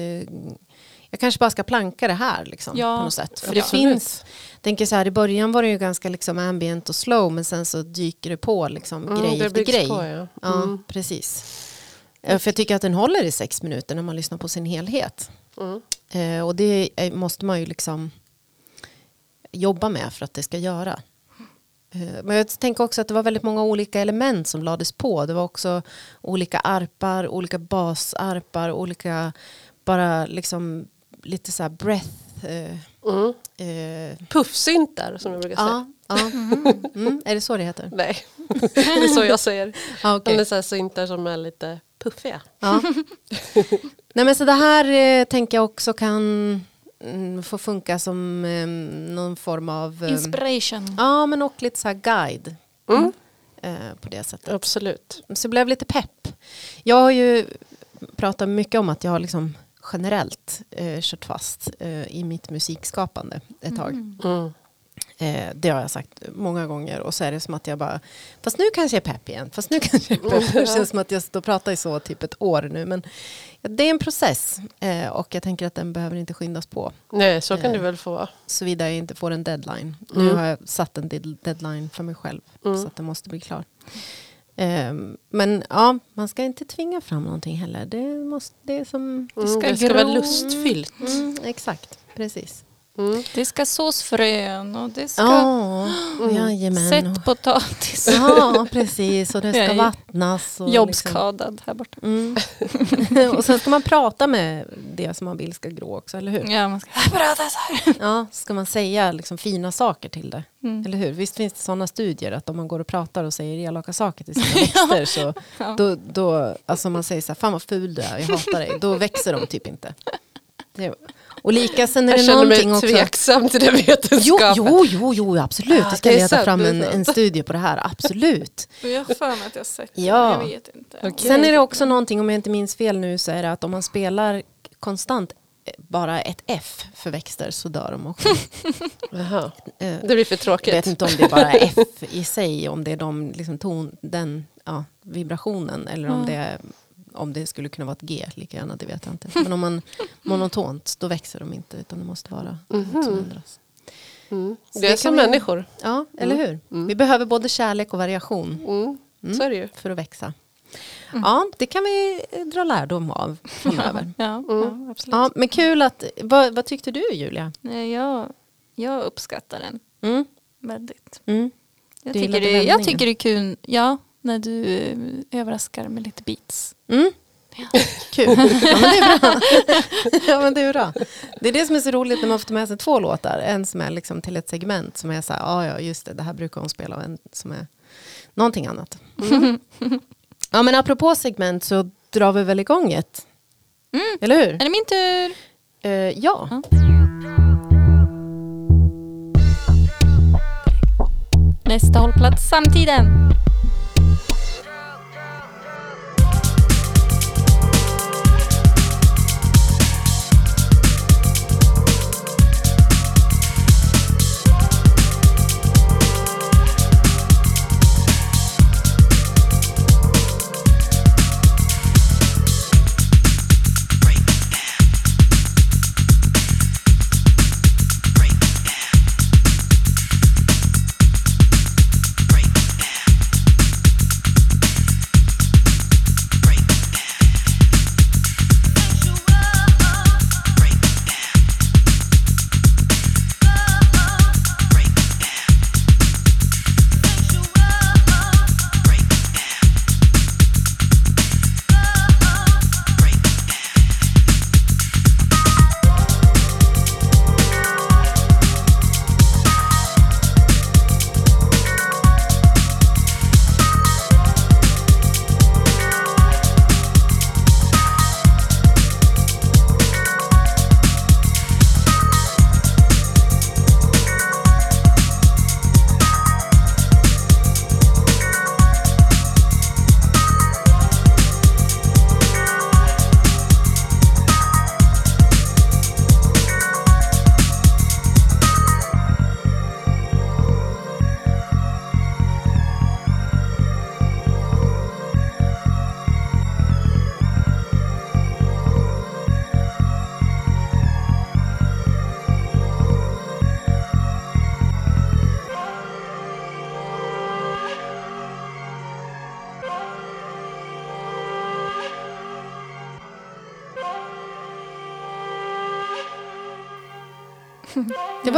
Speaker 1: jag kanske bara ska planka det här liksom,
Speaker 3: Ja,
Speaker 1: på något sätt. För det
Speaker 2: absolut.
Speaker 1: finns... tänker så här, I början var det ju ganska liksom ambient och slow men sen så dyker det på liksom,
Speaker 2: Mm,
Speaker 1: grej
Speaker 2: det
Speaker 1: efter grej.
Speaker 2: på, ja.
Speaker 1: Ja,
Speaker 2: Mm.
Speaker 1: precis. För jag tycker att den håller i sex minuter när man lyssnar på sin helhet.
Speaker 2: Mm.
Speaker 1: Eh, och det måste man ju liksom jobba med för att det ska göra. Eh, men jag tänker också att det var väldigt många olika element som lades på. Det var också olika arpar, olika basarpar, olika bara liksom lite så här breath. Eh,
Speaker 2: Mm.
Speaker 1: eh,
Speaker 2: Puffsyntar som jag brukar säga.
Speaker 1: ja, ja. Mm, är det så det heter?
Speaker 2: Nej, det är så jag säger.
Speaker 1: Ja, okej.
Speaker 2: Det är så här syntar som är lite puffiga.
Speaker 1: Ja. Nej men så det här eh, tänker jag också kan mm, få funka som eh, någon form av... eh,
Speaker 3: Inspiration.
Speaker 1: ja men och lite så här guide.
Speaker 2: Mm.
Speaker 1: Eh, på det sättet.
Speaker 2: Absolut.
Speaker 1: Så jag blev lite pepp. Jag har ju pratat mycket om att jag har liksom generellt eh, kört fast eh, i mitt musikskapande ett tag.
Speaker 2: Mm.
Speaker 1: Eh, det har jag sagt många gånger och så är det som att jag bara, fast nu kanske jag är pepp igen, fast nu kanske jag är pepp. Det känns som att jag står och pratar i så typ ett år nu. Men det är en process eh, och jag tänker att den behöver inte skyndas på.
Speaker 2: Nej, så kan
Speaker 1: Eh.
Speaker 2: det väl få vara.
Speaker 1: Såvida jag inte får en deadline. Nu
Speaker 2: Mm.
Speaker 1: har jag satt en dead- deadline för mig själv
Speaker 2: Mm.
Speaker 1: så att den måste bli klar. Ehm, men ja, man ska inte tvinga fram någonting heller. Det, måste, det är som...
Speaker 2: Mm,
Speaker 3: ska
Speaker 2: det ska vara lustfyllt.
Speaker 1: Mm, exakt, precis.
Speaker 2: Mm.
Speaker 3: Det ska sås frön och det ska
Speaker 1: Ja,
Speaker 2: Mm.
Speaker 3: sätt potatis.
Speaker 1: Ja, precis. Och det ska vattnas. Och liksom-
Speaker 3: Jobbskadad här borta.
Speaker 1: Mm. och sen ska man prata med det som man vill ska grå också, eller hur?
Speaker 3: Ja, man ska prata så här.
Speaker 1: Ja, ska man säga liksom fina saker till det,
Speaker 3: Mm.
Speaker 1: eller hur? Visst finns det sådana studier att om man går och pratar och säger elaka saker till sina växter så
Speaker 3: Ja.
Speaker 1: då, då, alltså man säger så här, fan vad ful du är, jag hatar dig, då växer de typ inte. Det, och lika sen är
Speaker 2: Jag
Speaker 1: det
Speaker 2: känner mig
Speaker 1: någonting också.
Speaker 2: tveksam till
Speaker 1: Jo,
Speaker 2: vetenskapen.
Speaker 1: jo, jo, jo, absolut.
Speaker 2: Ja,
Speaker 1: det ska
Speaker 2: det
Speaker 1: leta
Speaker 2: sant,
Speaker 1: fram
Speaker 2: det
Speaker 1: en, en studie på det här, absolut.
Speaker 3: Jag har för mig att jag har sett det,
Speaker 1: Ja.
Speaker 3: jag vet inte.
Speaker 2: Okej.
Speaker 1: Sen är det också någonting, om jag inte minns fel nu, så är det att om man spelar konstant eh, bara ett F för växter så dör de också. Eh,
Speaker 2: Det blir för
Speaker 1: Jag
Speaker 2: tråkigt.
Speaker 1: vet inte om det är bara F i sig, om det är de, liksom ton, den ja, vibrationen eller om,
Speaker 3: Ja.
Speaker 1: det är, om det skulle kunna vara ett G lika gärna, det vet jag inte. Men om man monotont, då växer de inte utan det måste vara något som ändras.
Speaker 2: Mm. Det är som
Speaker 1: vi-
Speaker 2: människor.
Speaker 1: Ja, eller hur? Vi behöver både kärlek och variation
Speaker 2: Mm. Så är det ju.
Speaker 1: för att växa. Ja, det kan vi dra lärdom av framöver.
Speaker 3: Ja, ja absolut.
Speaker 1: Ja, men kul att, vad, vad tyckte du Julia?
Speaker 3: Jag, jag uppskattar den
Speaker 1: Mm,
Speaker 3: väldigt.
Speaker 1: mm.
Speaker 3: Jag tycker, det, jag tycker det är kul ja, när du eh, överraskar med lite beats.
Speaker 1: Mm. Kul. Ja men, det är bra. ja men det är bra. Det är det som är så roligt när man får ta med sig två låtar. En som är liksom till ett segment som är så här, ja ja just det, det här brukar hon spela och en som är någonting annat. Ja men apropå segment så drar vi väl igång ett. Eller hur?
Speaker 3: Är det min tur?
Speaker 1: Eh, ja.
Speaker 3: Ja. Nästa hållplats, samtiden.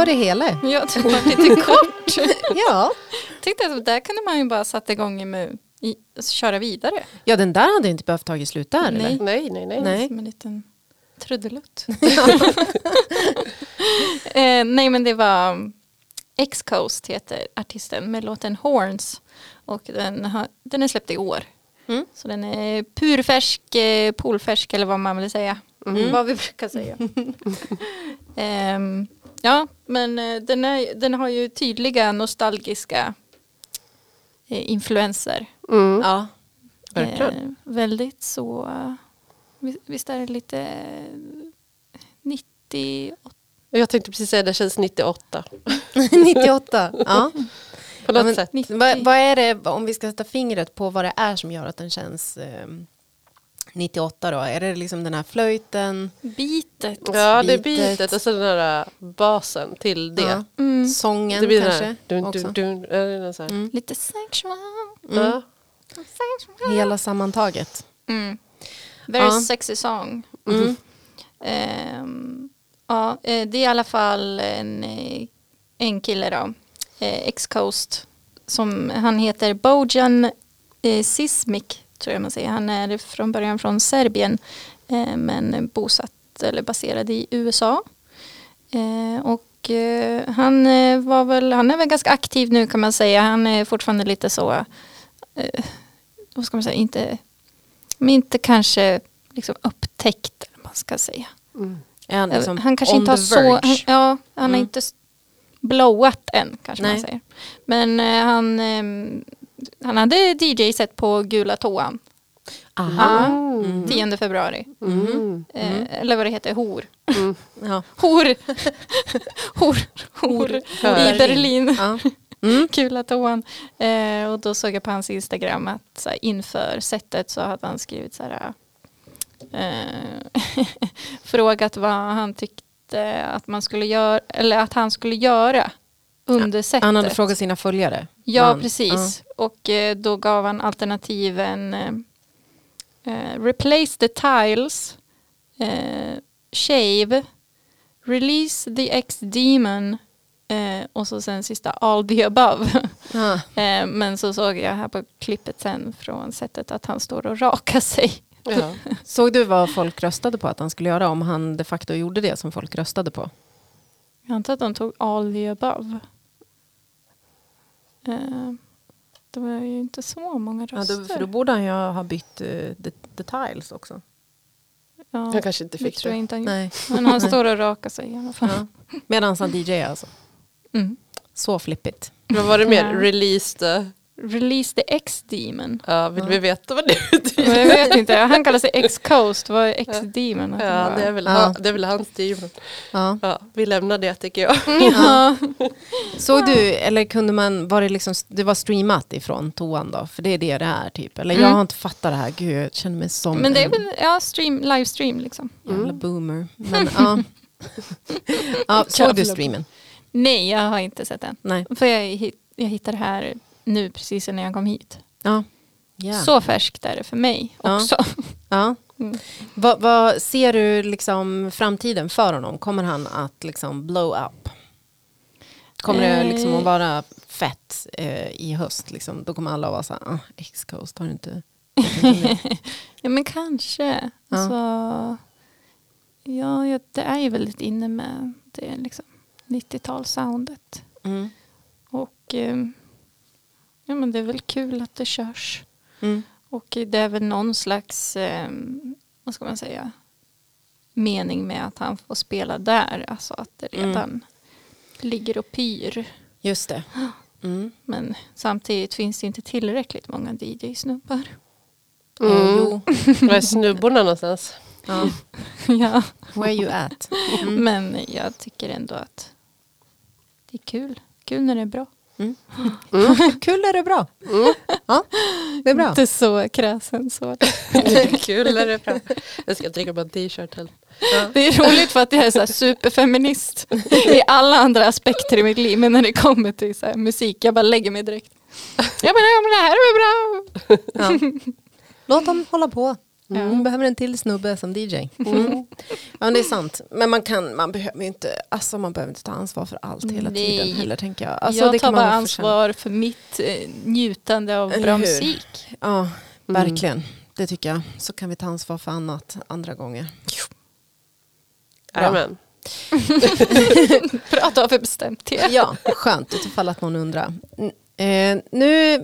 Speaker 1: Det hela.
Speaker 3: Ja, det var lite kort.
Speaker 1: Ja.
Speaker 3: Tyckte att där kunde man ju bara sätta igång med i, alltså, köra vidare.
Speaker 1: ja, den där hade inte behövt tagit slut där
Speaker 3: Nej.
Speaker 1: eller?
Speaker 2: Nej, nej, nej.
Speaker 1: Nej.
Speaker 3: Som en liten trudelutt. eh, nej men det var X-Coast heter artisten med låten Horns. Och den, har, den är släppt i år.
Speaker 1: Mm.
Speaker 3: Så den är purfärsk, eh, polfärsk eller vad man vill säga. Vad vi brukar säga. Ehm, ja, men eh, den, är, den har ju tydliga nostalgiska eh, influenser.
Speaker 2: Mm.
Speaker 1: Ja, verkligen.
Speaker 3: Eh, väldigt så, eh, vi- visst är det lite eh, 90,
Speaker 2: Jag tänkte precis säga det känns 98.
Speaker 1: 98. Ja.
Speaker 2: På något
Speaker 1: Ja, men-
Speaker 2: sätt.
Speaker 3: 90.
Speaker 1: Vad, vad är det, om vi ska sätta fingret på vad det är som gör att den känns eh, 98 då? Är det liksom den här flöjten,
Speaker 3: bitet.
Speaker 2: Ja, det är
Speaker 1: bitet.
Speaker 2: och så den här basen till det.
Speaker 1: Ja.
Speaker 3: Mm,
Speaker 1: sången
Speaker 2: Det blir
Speaker 1: kanske?
Speaker 2: här dun, dun, dun, är det någon så här?
Speaker 1: Mm.
Speaker 3: lite sexual.
Speaker 2: Ja.
Speaker 1: Hela sammantaget.
Speaker 3: Mm. Very
Speaker 1: Ja.
Speaker 3: sexy song.
Speaker 1: Mm.
Speaker 3: Ehm, ja, eh, det är i alla fall en, eh, en kille då. Eh, X-Coast. Som, han heter Bojan eh, Sismic tror jag man säger. Han är från början från Serbien. Eh, men bosatt eller baserad i USA. Eh, och eh, han var väl, han är väl ganska aktiv nu kan man säga. Han är fortfarande lite så, vad ska man säga, inte, men inte kanske liksom upptäckt man ska säga.
Speaker 2: Mm.
Speaker 1: Är han, liksom
Speaker 3: han kanske inte har så, han, ja, han
Speaker 1: Mm.
Speaker 3: har inte blowat än kanske
Speaker 1: Nej.
Speaker 3: man säger. Men han, eh, han hade DJ-set på Gula Toan.
Speaker 1: Aha.
Speaker 2: Mm.
Speaker 3: 10 februari.
Speaker 2: Mm.
Speaker 3: Eh, eller vad det heter, Hor.
Speaker 1: Ja.
Speaker 3: Hor! Hor, hor.
Speaker 2: Hör.
Speaker 3: I Berlin.
Speaker 1: Ja. Mm.
Speaker 3: Kul toan. Eh, och då såg jag på hans Instagram att så här, inför sättet så hade han skrivit så här. Eh, frågat vad han tyckte att man skulle göra, eller att han skulle göra under sättet.
Speaker 1: Han hade frågat sina följare.
Speaker 3: Ja,
Speaker 1: Han-
Speaker 3: precis. Och eh, då gav han alternativen eh, eh, Replace the tiles, eh, Shave, Release the ex-demon eh, och så sen sista All the above.
Speaker 1: Ja.
Speaker 3: men så såg jag här på klippet sen från sättet att han står och rakar sig.
Speaker 2: Ja.
Speaker 1: Såg du vad folk röstade på att han skulle göra om han de facto gjorde det som folk röstade på?
Speaker 3: Jag antar att de tog All the above. Eh, det var ju inte så många
Speaker 1: Ja,
Speaker 3: röster.
Speaker 1: då, för då borde han ju ha bytt uh, the, the tiles också.
Speaker 3: Ja,
Speaker 2: Han kanske inte
Speaker 3: det
Speaker 2: fick
Speaker 3: tror jag
Speaker 2: det.
Speaker 3: inte han.
Speaker 1: Nej.
Speaker 3: Men han står och rakar sig i alla fall.
Speaker 1: Ja. Medan han DJ alltså.
Speaker 3: Mm.
Speaker 1: Så flippigt.
Speaker 2: Vad var det mer?
Speaker 3: Ja.
Speaker 2: Release the...
Speaker 3: Release the X-Demon.
Speaker 2: Ja, vill vi veta vad det betyder?
Speaker 3: Men Jag vet inte, han kallar sig X-Coast. Vad är X-Demon?
Speaker 2: Ja, det är väl,
Speaker 1: Ja.
Speaker 2: han, det är väl hans demon.
Speaker 1: Ja.
Speaker 2: Ja, vi lämnar det tycker jag.
Speaker 3: Ja.
Speaker 1: Såg du, eller kunde man, var det liksom, det var streamat ifrån toan då? För det är det det är typ. Eller jag
Speaker 3: Mm.
Speaker 1: har inte fattat det här, gud jag känner mig som
Speaker 3: Men det är väl ja, stream, livestream liksom.
Speaker 1: jävla boomer. Men ja. ja såg du streamen?
Speaker 3: Nej, jag har inte sett den.
Speaker 1: Nej.
Speaker 3: För jag, jag hittade det här nu precis när jag kom hit.
Speaker 1: Ja. Ja.
Speaker 3: Så färskt är det för mig också.
Speaker 1: ja.
Speaker 3: Mm.
Speaker 1: Vad, vad ser du liksom framtiden för honom? Kommer han att liksom blow up? Kommer det liksom
Speaker 3: Eh.
Speaker 1: att vara fett eh, i höst? Liksom? Då kommer alla vara så här, ah, X-Coast har du inte...
Speaker 3: Ja men kanske.
Speaker 1: Ja.
Speaker 3: Alltså, ja, ja, det är ju väldigt inne med det liksom 90-talssoundet.
Speaker 1: Mm.
Speaker 3: Och eh, ja, men det är väl kul att det körs.
Speaker 1: Mm.
Speaker 3: Och det är väl någon slags, eh, vad ska man säga, mening med att han får spela där. Alltså att det
Speaker 1: Mm.
Speaker 3: redan ligger och pyr.
Speaker 1: Just det. Mm.
Speaker 3: Men samtidigt finns det inte tillräckligt många DJ-snubbar.
Speaker 2: Mm.
Speaker 1: jo.
Speaker 2: Var är snubborna någonstans?
Speaker 1: Ja.
Speaker 3: ja.
Speaker 1: Where you at? Mm.
Speaker 3: Men jag tycker ändå att det är kul. Kul när det är bra.
Speaker 1: Kul är det bra. Ja, det är bra.
Speaker 3: Inte så kräsen så.
Speaker 2: Kul är det bra. Jag ska trycka på en t-shirt. här.
Speaker 3: Det är roligt för att jag är så här superfeminist i alla andra aspekter i mitt liv. Men när det kommer till så här musik, jag bara lägger mig direkt. Jag menar, ja, men det här är väl bra.
Speaker 1: Ja. Låt dem hålla på. Mm. Behöver en till snubbe som DJ. Mm. Ja, det är sant. Men man, kan, man, behöver inte, alltså man behöver inte ta ansvar för allt hela
Speaker 3: Nej.
Speaker 1: tiden heller tänker jag. Alltså,
Speaker 3: jag
Speaker 1: det
Speaker 3: tar
Speaker 1: kan man
Speaker 3: bara ansvar för mitt eh, njutande av
Speaker 1: Eller
Speaker 3: bra
Speaker 1: hur?
Speaker 3: musik.
Speaker 1: Ja, verkligen. Det tycker jag. Så kan vi ta ansvar för annat andra gånger.
Speaker 3: Att du har för bestämt det.
Speaker 1: Ja, skönt utifall att någon undrar. Eh, nu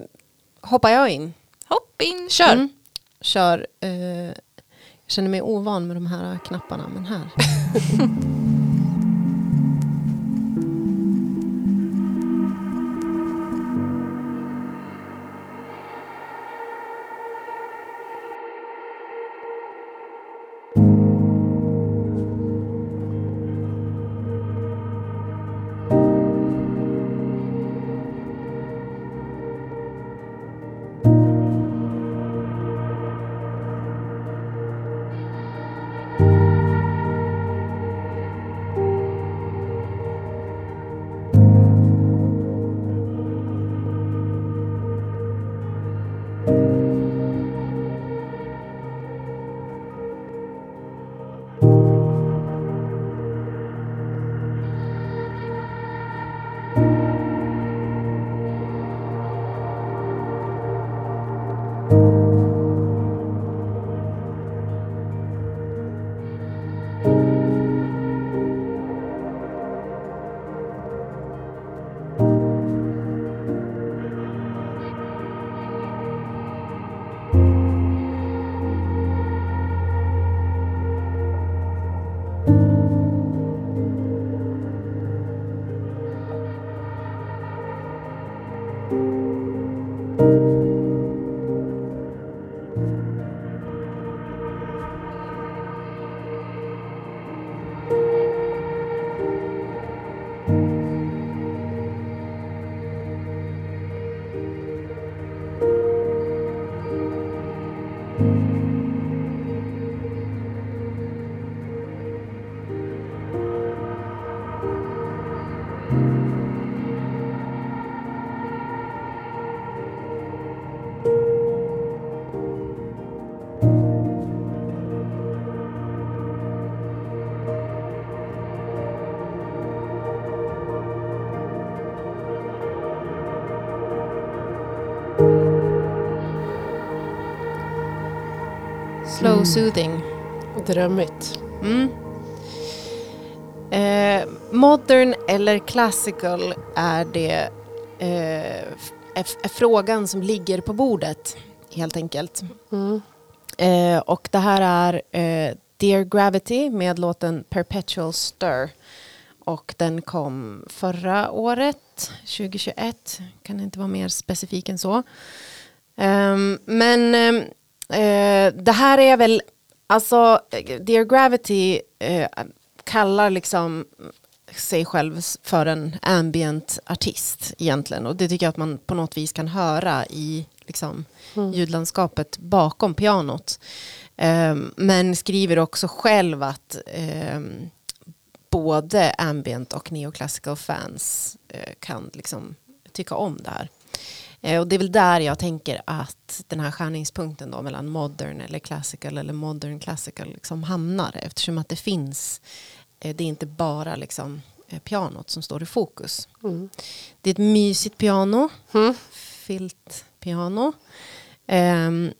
Speaker 1: hoppar jag in.
Speaker 3: Hopp in.
Speaker 2: Kör.
Speaker 1: Kör. Eh, jag känner mig ovan med de här knapparna, men här. Slow soothing.
Speaker 2: Drömmigt.
Speaker 1: Mm. Eh, modern eller classical är det eh, är, frågan som ligger på bordet helt enkelt.
Speaker 2: Mm.
Speaker 1: Eh, och det här är eh, Dear Gravity med låten Perpetual Stir. Och den kom förra året, 2021. Kan inte vara mer specifik än så. Ehm, men ehm, eh, det här är väl, alltså Dear Gravity eh, kallar liksom sig själv för en ambient artist egentligen. Och det tycker jag att man på något vis kan höra i liksom, ljudlandskapet bakom pianot. Ehm, men skriver också själv att ehm, både ambient och neoclassical fans eh, kan liksom tycka om det här. Eh, och det är väl där jag tänker att den här skärningspunkten då mellan modern eller classical eller modern classical liksom hamnar eftersom att det finns, eh, det är inte bara liksom eh, pianot som står i fokus.
Speaker 2: Mm.
Speaker 1: Det är ett mysigt piano,
Speaker 2: Mm.
Speaker 1: filtpiano. Ehm,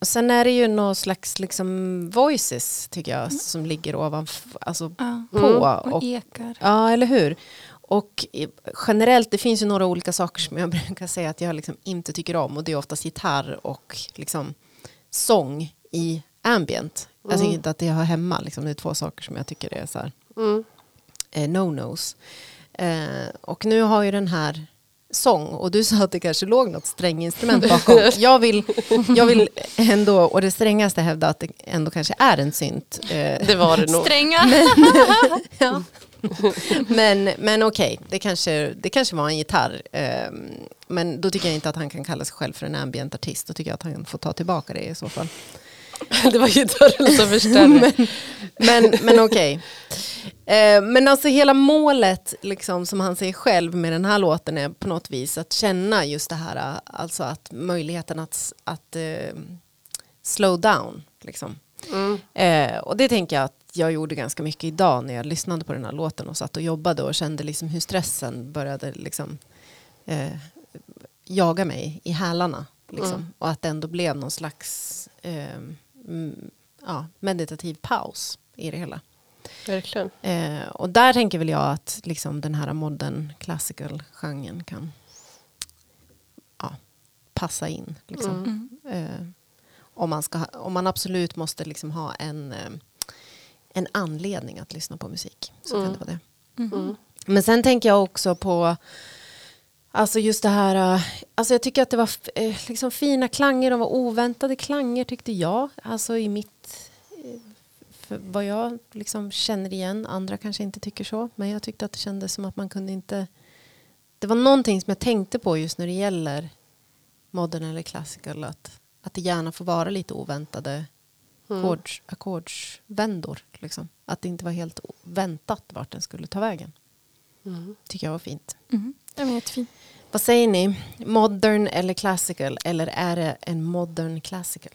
Speaker 1: och sen är det ju någon slags liksom voices tycker jag som ligger ovanför, alltså
Speaker 3: Ja.
Speaker 1: på.
Speaker 3: Och
Speaker 1: Och,
Speaker 3: ekar.
Speaker 1: ja, eller hur? Och generellt, det finns ju några olika saker som jag brukar säga att jag liksom inte tycker om. Och det är oftast gitarr och liksom sång i ambient. Jag tycker inte att det hör hemma. Liksom. Det är två saker som jag tycker är så här,
Speaker 2: Mm.
Speaker 1: eh, no-nos. Eh, och nu har ju den här sång och du sa att det kanske låg något stränginstrument bakom. jag, vill, jag vill ändå, och det strängaste hävda att det ändå kanske är en synt. Eh,
Speaker 2: Det var det nog.
Speaker 3: Stränga.
Speaker 1: ja. men men okej, det, kanske, det kanske var en gitarr. ehm, men då tycker jag inte att han kan kalla sig själv för en ambient artist. Då tycker jag att han får ta tillbaka det i så fall.
Speaker 2: Det var gitarren som förstörde.
Speaker 1: Men, men okej. Eh, men alltså hela målet liksom, som han säger själv med den här låten är på något vis att känna just det här, alltså att möjligheten att, att eh, slow down. Liksom.
Speaker 2: Mm.
Speaker 1: Eh, och det tänker jag att jag gjorde ganska mycket idag när jag lyssnade på den här låten och satt och jobbade och kände liksom hur stressen började liksom, eh, jaga mig i hälarna. Liksom.
Speaker 2: Mm.
Speaker 1: Och att det ändå blev någon slags eh, mm, ja, meditativ paus i det hela.
Speaker 2: Verkligen.
Speaker 1: Eh, och där tänker väl jag att liksom, den här modern classical-genren kan ja, passa in. Liksom.
Speaker 2: Mm.
Speaker 1: Om, man ska, om man absolut måste liksom ha en, eh, en anledning att lyssna på musik så
Speaker 2: Mm.
Speaker 1: kan det vara det.
Speaker 2: Mm.
Speaker 1: Men sen tänker jag också på Alltså just det här, eh, alltså jag tycker att det var eh, liksom fina klanger, de var oväntade klanger tyckte jag. Alltså i mitt, för vad jag liksom känner igen, andra kanske inte tycker så. Men jag tyckte att det kändes som att man kunde inte, det var någonting som jag tänkte på just när det gäller modern eller classical, att, att det gärna får vara lite oväntade
Speaker 2: Mm.
Speaker 1: ackords, ackordsvändor. Liksom. Att det inte var helt väntat vart den skulle ta vägen.
Speaker 2: Mm.
Speaker 1: Tycker jag var fint.
Speaker 3: Mm. Den var jättefin.
Speaker 1: Vad säger ni? Modern eller classical? Eller är det en modern classical?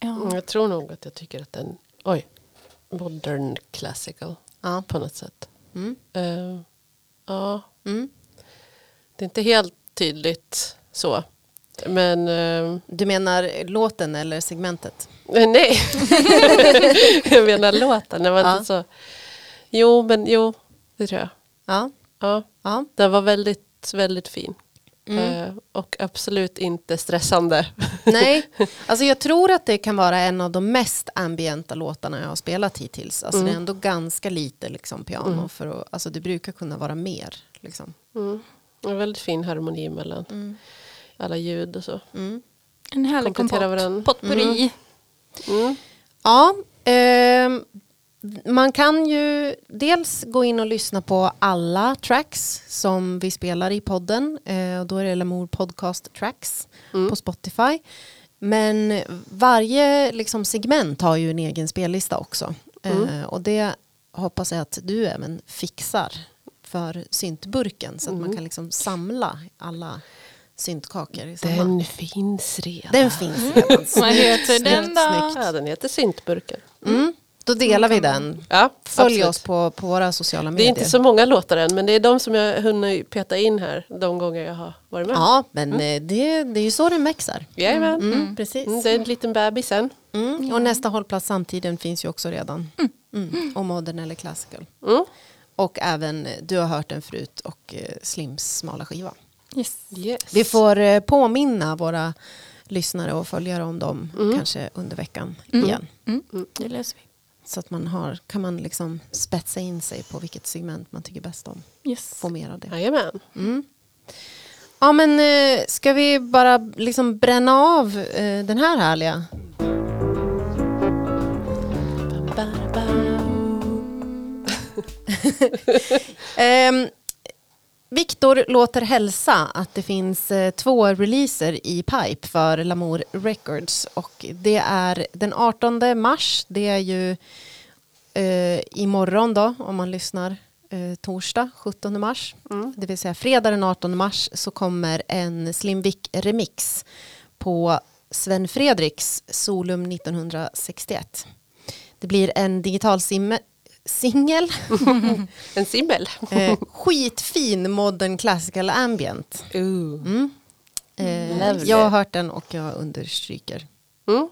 Speaker 3: Ja.
Speaker 2: Mm, Jag tror nog att jag tycker att den, oj, modern classical
Speaker 1: Ja.
Speaker 2: på något sätt.
Speaker 1: Mm.
Speaker 2: Eh, ja,
Speaker 1: Mm.
Speaker 2: det är inte helt tydligt så. Men eh,
Speaker 1: Du menar låten eller segmentet?
Speaker 2: nej, jag menar låten. Det var
Speaker 1: Ja.
Speaker 2: inte så. Jo, men jo, det tror jag.
Speaker 1: Ja.
Speaker 2: Ja,
Speaker 1: ja.
Speaker 2: den var väldigt, väldigt fin.
Speaker 1: Mm.
Speaker 2: Eh, och absolut inte stressande.
Speaker 1: Nej, alltså jag tror att det kan vara en av de mest ambienta låtarna jag har spelat hittills. Alltså
Speaker 2: Mm.
Speaker 1: det är ändå ganska lite liksom piano.
Speaker 2: Mm.
Speaker 1: För att, alltså det brukar kunna vara mer. Liksom.
Speaker 2: Mm. En väldigt fin harmoni mellan
Speaker 1: Mm.
Speaker 2: Alla ljud och så.
Speaker 1: Mm.
Speaker 3: En härlig kompott.
Speaker 2: varandra.
Speaker 3: Potpurri.
Speaker 2: Mm.
Speaker 1: Ja, ehm, man kan ju dels gå in och lyssna på alla tracks som vi spelar i podden. Eh, och då är det Lamour Podcast Tracks
Speaker 2: Mm.
Speaker 1: på Spotify. Men varje liksom, segment har ju en egen spellista också.
Speaker 2: Mm.
Speaker 1: Eh, och det hoppas jag att du även fixar för syntburken så att man
Speaker 2: Mm.
Speaker 1: kan liksom samla alla syntkakor.
Speaker 2: Den finns redan.
Speaker 1: Den finns redan.
Speaker 3: Vad heter den då?
Speaker 2: Ja, den heter syntburken.
Speaker 1: Mm. Då delar vi den.
Speaker 2: Ja,
Speaker 1: Följ
Speaker 2: absolut.
Speaker 1: oss på, på våra sociala
Speaker 2: Det
Speaker 1: medier.
Speaker 2: är inte så många låtar än men det är de som jag hunnit peta in här de gånger jag har varit med.
Speaker 1: Ja, men eh, det, det är ju så den växer.
Speaker 2: Jajamän.
Speaker 1: Mm, precis.
Speaker 2: Mm, det är en liten bebis sen.
Speaker 1: Mm. Och nästa hållplats samtiden finns ju också redan. Mm. Och modern eller classical.
Speaker 2: Mm.
Speaker 1: Och även, eh, du har hört den förut, och eh, Slims smala skiva.
Speaker 3: Yes.
Speaker 2: Yes.
Speaker 1: Vi får eh, påminna våra lyssnare och följare om dem kanske under veckan igen.
Speaker 3: Mm. Det löser vi.
Speaker 1: Så att man har, kan man liksom spetsa in sig på vilket segment man tycker bäst om.
Speaker 3: Yes.
Speaker 1: Få mer av det.
Speaker 2: Jajamän.
Speaker 1: Ja men eh, ska vi bara liksom bränna av eh, den här härliga? Ehm, Viktor låter hälsa att det finns eh, två releaser i pipe för Lamour Records och det är den 18 mars, det är ju eh, imorgon då om man lyssnar eh, torsdag 17 mars, det vill säga fredag den 18 mars så kommer en Slimvik remix på Sven Fredriks Solum 1961. Det blir en digital sim- singel
Speaker 2: En simbel.
Speaker 1: Eh, skitfin modern classical ambient. Mm. Eh, jag har hört den och jag understryker.
Speaker 2: Mm.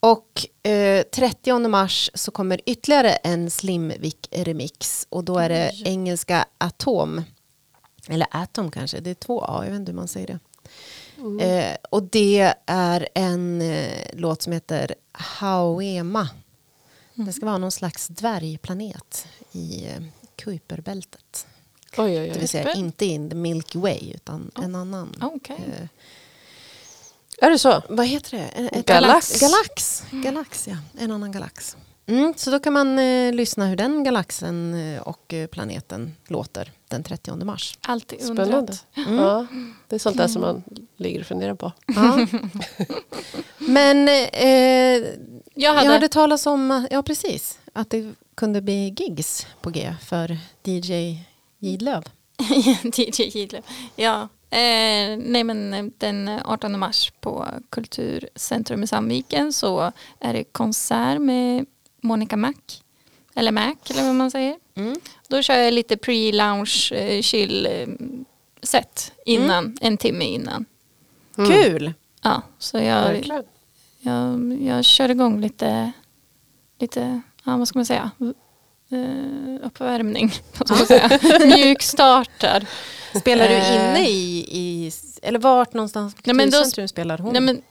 Speaker 1: Och eh, 30 mars så kommer ytterligare en Slimvik remix och då är det engelska Atom. Eller Atom kanske, det är två A, jag vet inte hur man säger det. Eh, och det är en eh, låt som heter Hauema. Det ska vara någon slags dvärgplanet i eh, Kuiperbältet.
Speaker 2: Oj, oj,
Speaker 1: Det
Speaker 2: oj.
Speaker 1: vill säga inte in the Milky Way utan en annan.
Speaker 3: Okej.
Speaker 1: Eh,
Speaker 2: Är det så?
Speaker 1: vad heter det? En- ett-
Speaker 2: Galax.
Speaker 1: Galax, galax ja. En annan galax. Mm, så då kan man eh, lyssna hur den galaxen eh, och eh, planeten låter den 30 mars.
Speaker 3: Alltid
Speaker 2: Spännande.
Speaker 3: undrat.
Speaker 2: Ja, det är sånt där som man ligger och funderar på.
Speaker 1: Ja. Men eh,
Speaker 3: Jag
Speaker 1: jag
Speaker 3: hade...
Speaker 1: talas om, ja precis, att det kunde bli gigs på G för DJ Gidlöv.
Speaker 3: DJ Gidlöv. Ja, eh, nej men eh, den 18 mars på Kulturcentrum i Sandviken så är det konsert med Monica Mac. Eller Mac eller vad man säger.
Speaker 1: Mm.
Speaker 3: Då kör jag lite pre-lounge eh, chill eh, set innan, en timme innan.
Speaker 1: Kul!
Speaker 3: Ja, så jag,
Speaker 2: Verkligen.
Speaker 3: Jag, jag kör igång lite, lite, ja vad ska man säga, eh, uppvärmning. Mjukstartar.
Speaker 1: Spelar du
Speaker 3: Eh.
Speaker 1: inne i, i eller vart någonstans på
Speaker 3: Nej, då-
Speaker 1: spelar hon?
Speaker 3: Nej, men,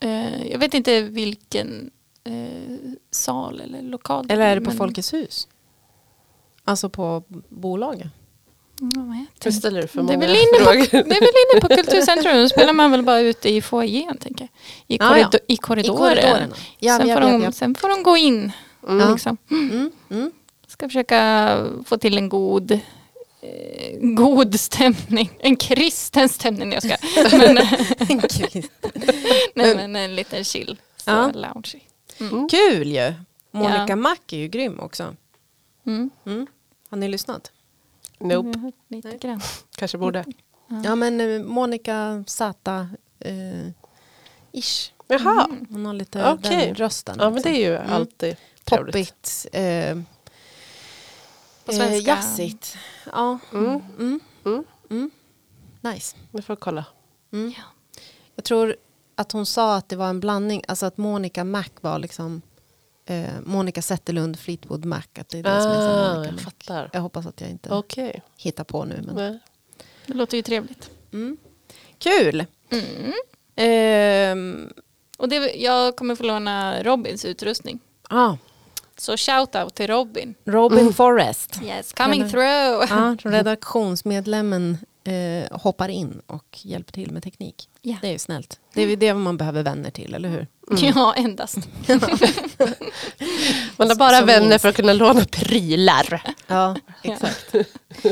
Speaker 3: eh, jag vet inte vilken eh, sal eller lokal.
Speaker 1: eller är det på
Speaker 3: men-
Speaker 1: Folkets hus? Alltså på bolaget?
Speaker 3: Ja, vad
Speaker 2: ställer du för
Speaker 3: Det är, väl inne på, det är väl inne på Kulturcentrum, då spelar man väl bara ute i foajén tänker jag. I,
Speaker 1: Ah,
Speaker 3: korrido-
Speaker 1: ja.
Speaker 3: i
Speaker 1: I
Speaker 3: korridoren.
Speaker 1: Ja,
Speaker 3: sen,
Speaker 1: ja,
Speaker 3: får de, sen får de gå in.
Speaker 1: Ja.
Speaker 3: Liksom.
Speaker 1: Mm, mm.
Speaker 3: Ska försöka få till en god eh, god stämning. En kristen stämning. Jag ska. Men, nej, men en liten chill. Så
Speaker 1: Ja.
Speaker 3: lounge.
Speaker 1: Kul ju! Monica
Speaker 3: Ja.
Speaker 1: Mack är ju grym också.
Speaker 3: Mm.
Speaker 1: Mm. Har ni lyssnat?
Speaker 2: Nope,
Speaker 3: Mm, lite grann.
Speaker 2: kanske borde.
Speaker 1: Ja men eh, Monica Zata eh, ish.
Speaker 2: Jaha,
Speaker 1: Hon har lite
Speaker 2: Okej.
Speaker 1: den rösten.
Speaker 2: ja men det är ju alltid trevligt.
Speaker 1: Poppigt. Eh,
Speaker 3: På
Speaker 1: eh,
Speaker 3: svenska.
Speaker 1: jazzigt. Ja.
Speaker 2: Mm.
Speaker 1: Mm.
Speaker 2: Mm.
Speaker 1: Mm. Nice.
Speaker 2: Vi får kolla.
Speaker 1: Mm. Jag tror att hon sa att det var en blandning, alltså att Monica Mac var liksom eh, Monica Zetterlund, Fleetwood Mac. Att det är det som är
Speaker 2: Ah,
Speaker 1: Monica
Speaker 2: jag fattar.
Speaker 1: Jag hoppas att jag inte
Speaker 2: Okej.
Speaker 1: hittar på nu. Men.
Speaker 2: Nej.
Speaker 3: Det låter ju trevligt.
Speaker 1: Mm. Kul!
Speaker 3: Mm.
Speaker 1: Ehm,
Speaker 3: Och det, jag kommer få låna Robins utrustning.
Speaker 1: ah,
Speaker 3: Så shout out till Robin.
Speaker 1: Robin Forrest.
Speaker 3: Yes, coming
Speaker 1: Eller-
Speaker 3: through.
Speaker 1: Ja, redaktionsmedlemmen eh, hoppar in och hjälper till med teknik.
Speaker 3: Ja.
Speaker 1: Det är ju snällt. Det är ju det man behöver vänner till, eller hur?
Speaker 3: Ja, endast.
Speaker 2: Man har bara
Speaker 1: Som
Speaker 2: vänner
Speaker 1: minst.
Speaker 2: för att kunna låna prylar.
Speaker 1: Ja, exakt.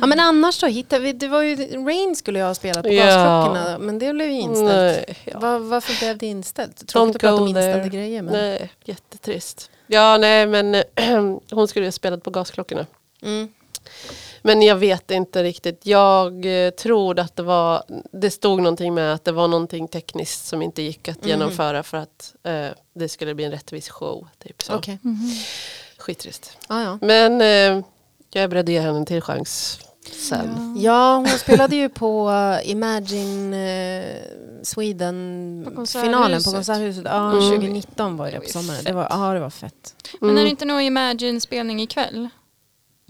Speaker 1: ja, men annars då, hittade vi, det var ju, Rain skulle jag ha spelat på
Speaker 2: Ja.
Speaker 1: gasklockorna, men det blev ju inställt.
Speaker 2: Nej, ja.
Speaker 1: Va- varför blev det inställt? Tråkigt att prata om inställda grejer. Men...
Speaker 2: Nej, jättetrist. Ja, nej men hon skulle ju ha spelat på gasklockorna.
Speaker 1: Mm.
Speaker 2: Men jag vet inte riktigt. Jag eh, tror att det var, det stod någonting med att det var någonting tekniskt som inte gick att genomföra för att eh, det skulle bli en rättvis show. Typ så.
Speaker 1: Okej.
Speaker 2: Skittrist.
Speaker 1: Ja, ja.
Speaker 2: Men eh, jag är beredd att ge henne en till chans sen.
Speaker 1: ja, hon spelade ju på eh, Imagine eh, Sweden
Speaker 3: På Konserthuset.
Speaker 1: finalen på Konserthuset. Ja,
Speaker 2: Mm.
Speaker 1: 2019 var det på sommaren. Det var, ja, det var fett.
Speaker 3: Men är det inte någon Imagine-spelning ikväll?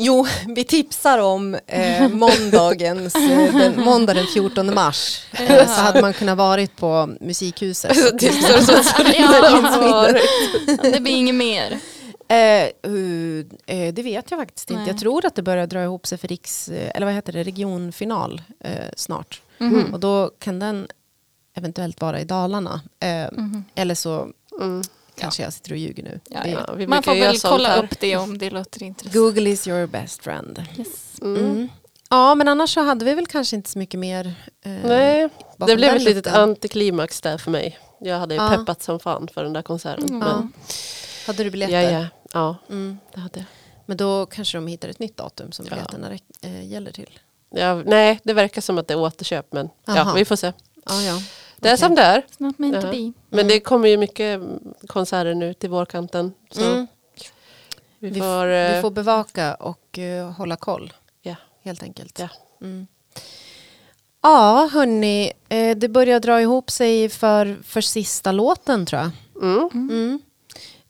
Speaker 1: Jo, vi tipsar om eh, måndagens, eh, den, måndag den 14 mars. Eh, så hade man kunnat varit på Musikhuset.
Speaker 2: Så är så, så, så,
Speaker 3: Ja. Det blir inget mer.
Speaker 1: Eh, uh, eh, det vet jag faktiskt inte.
Speaker 3: Nej.
Speaker 1: Jag tror att det börjar dra ihop sig för riks, eh, eller vad heter det, regionfinal eh, snart.
Speaker 3: Mhm.
Speaker 1: Och då kan den eventuellt vara i Dalarna. Eh,
Speaker 3: Mhm.
Speaker 1: Eller så
Speaker 2: mm.
Speaker 1: Kanske jag sitter och ljuger nu.
Speaker 3: Ja, ja.
Speaker 2: Ja, vi
Speaker 3: Man får väl kolla
Speaker 2: här.
Speaker 3: upp det om det låter intressant.
Speaker 1: Google is your best friend.
Speaker 3: Yes.
Speaker 2: Mm.
Speaker 1: Mm. Ja, men annars så hade vi väl kanske inte så mycket mer. eh,
Speaker 2: Nej, det blev ett litet antiklimax där för mig. Jag hade ju
Speaker 1: Ja.
Speaker 2: peppat som fan för den där konserten.
Speaker 3: Mm.
Speaker 1: Ja.
Speaker 2: Men,
Speaker 1: Hade du biljetter?
Speaker 2: ja, ja, ja,
Speaker 1: Mm.
Speaker 2: det hade jag.
Speaker 1: Men då kanske de hittar ett nytt datum som
Speaker 2: Ja.
Speaker 1: biljetterna räck- eh, gäller till.
Speaker 2: Ja, nej, det verkar som att det är återköp men ja, vi får se.
Speaker 1: Ja, ja.
Speaker 2: Det är
Speaker 1: Okej.
Speaker 2: som det är. Ja.
Speaker 3: be.
Speaker 2: Men det kommer ju mycket konserter nu till vårkanten. Så
Speaker 1: Mm.
Speaker 2: vi,
Speaker 1: Vi,
Speaker 2: får, eh,
Speaker 1: vi får bevaka och eh, hålla koll.
Speaker 2: Ja.
Speaker 1: Helt enkelt.
Speaker 2: Ja.
Speaker 1: Mm. Ja, hörni. eh, det börjar dra ihop sig för, för sista låten tror jag.
Speaker 2: mm.
Speaker 1: Mm.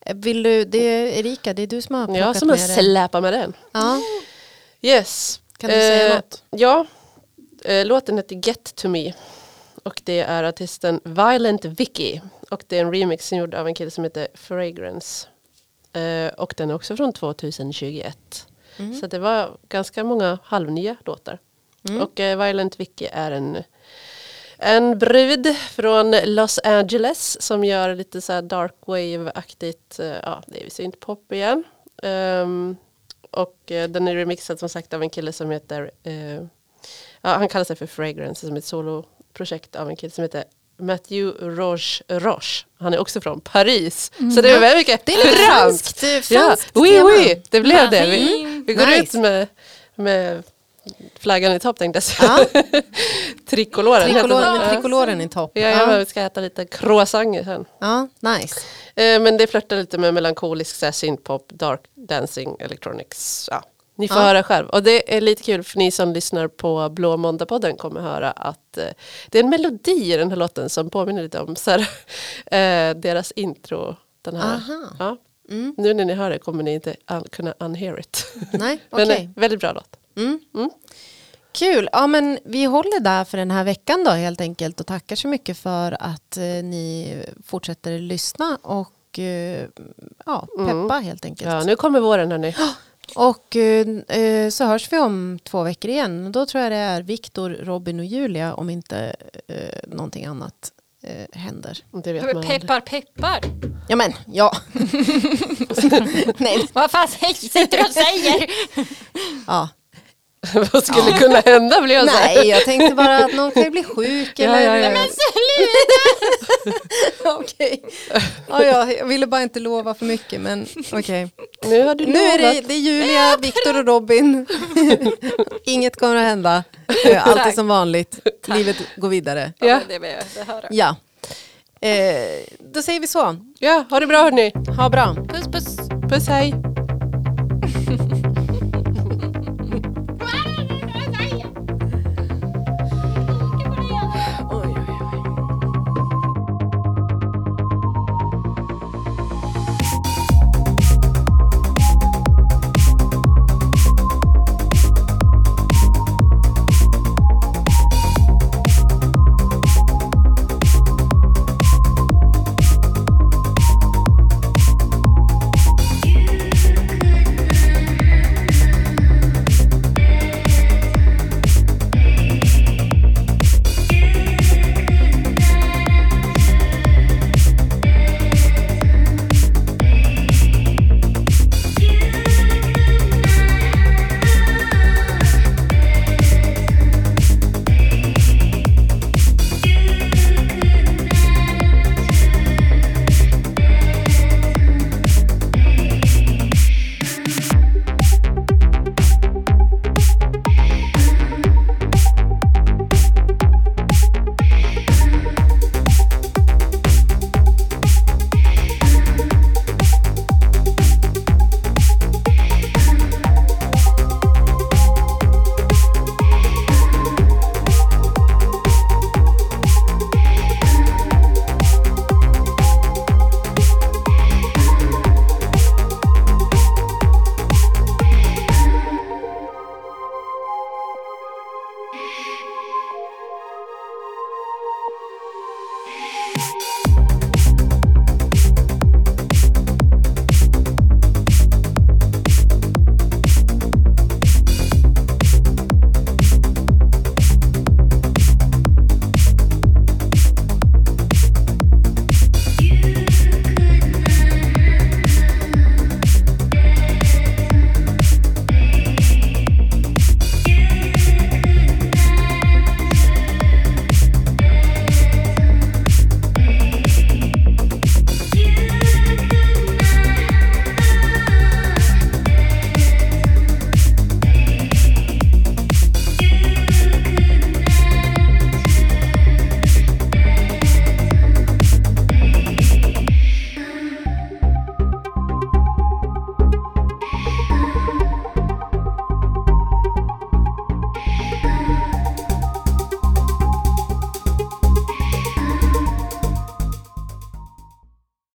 Speaker 1: Eh, Vill du, det är Erika, det är du som har plockat
Speaker 2: Jag som har
Speaker 1: med den.
Speaker 2: släpat med den.
Speaker 1: Ja,
Speaker 2: Yes.
Speaker 1: kan du säga
Speaker 2: Eh,
Speaker 1: något?
Speaker 2: Ja, eh, låten heter Get to me. Och det är artisten Violent Vicky. Och det är en remix som gjord av en kille som heter Fragrance. Eh, och den är också från 2021.
Speaker 1: Mm.
Speaker 2: Så det var ganska många halvnya låtar.
Speaker 1: Mm.
Speaker 2: Och eh, Violent Vicky är en, en brud från Los Angeles som gör lite så här dark wave-aktigt, eh, ja det är syntpop igen. Ehm, och den är remixad som sagt av en kille som heter, ja, han kallar sig för Fragrance som ett soloprojekt av en kille som heter Matthew Roche Roche. Han är också från Paris. Så det är väldigt mycket
Speaker 1: Det är
Speaker 2: franskt.
Speaker 1: franskt,
Speaker 2: Ja, oui, oui, det blev det. Vi, vi går
Speaker 1: Nice.
Speaker 2: ut med, med flaggan i topp tänkte jag säga.
Speaker 1: Ja,
Speaker 2: Trikoloren.
Speaker 1: trikoloren, i topp.
Speaker 2: Ja, ja, vi ska äta lite croissanter sen.
Speaker 1: ja, nice.
Speaker 2: Eh, men det flörtar lite med melankolisk synthpop, dark dancing, electronics. Ja. Ni får
Speaker 1: Ja.
Speaker 2: höra själv. Och det är lite kul för ni som lyssnar på Blå Måndag-podden kommer höra att eh, det är en melodi i den här låten som påminner lite om så här, eh, deras intro. Den här. Ja.
Speaker 1: Mm.
Speaker 2: Nu när ni hör det kommer ni inte un- kunna unhear it.
Speaker 1: Nej,
Speaker 2: Men
Speaker 1: okej.
Speaker 2: eh, väldigt bra låt.
Speaker 1: Mm.
Speaker 2: Mm.
Speaker 1: Kul. Ja, men vi håller där för den här veckan då helt enkelt och tackar så mycket för att eh, ni fortsätter lyssna och eh, ja, peppa
Speaker 2: Mm.
Speaker 1: helt enkelt.
Speaker 2: Ja, nu kommer våren hörni.
Speaker 1: Och eh, eh, så hörs vi om två veckor igen. Då tror jag det är Viktor, Robin och Julia om inte eh, någonting annat eh, händer.
Speaker 2: Det vet man aldrig.
Speaker 3: Peppar, peppar.
Speaker 1: Ja men, ja. Nej,
Speaker 3: Vad fan sitter du och säger?
Speaker 1: ja.
Speaker 2: Vad skulle kunna hända blir jag så.
Speaker 1: Nej, jag tänkte bara att någon kan ju bli sjuk
Speaker 2: Ja,
Speaker 1: eller...
Speaker 2: ja, ja.
Speaker 3: Men
Speaker 1: Okej. Ja, ja, jag ville bara inte lova för mycket men okej.
Speaker 2: Nu har du
Speaker 1: Nu är det,
Speaker 2: lovat.
Speaker 1: det är Julia, Viktor och Robin. Inget kommer att hända. Allt är
Speaker 3: Tack.
Speaker 1: som vanligt. Livet går vidare.
Speaker 2: Ja.
Speaker 3: Det vill jag höra.
Speaker 1: Ja. Eh, då säger vi så.
Speaker 2: ja, ha det bra hörni.
Speaker 1: Ha bra.
Speaker 3: Puss puss.
Speaker 2: Puss hej.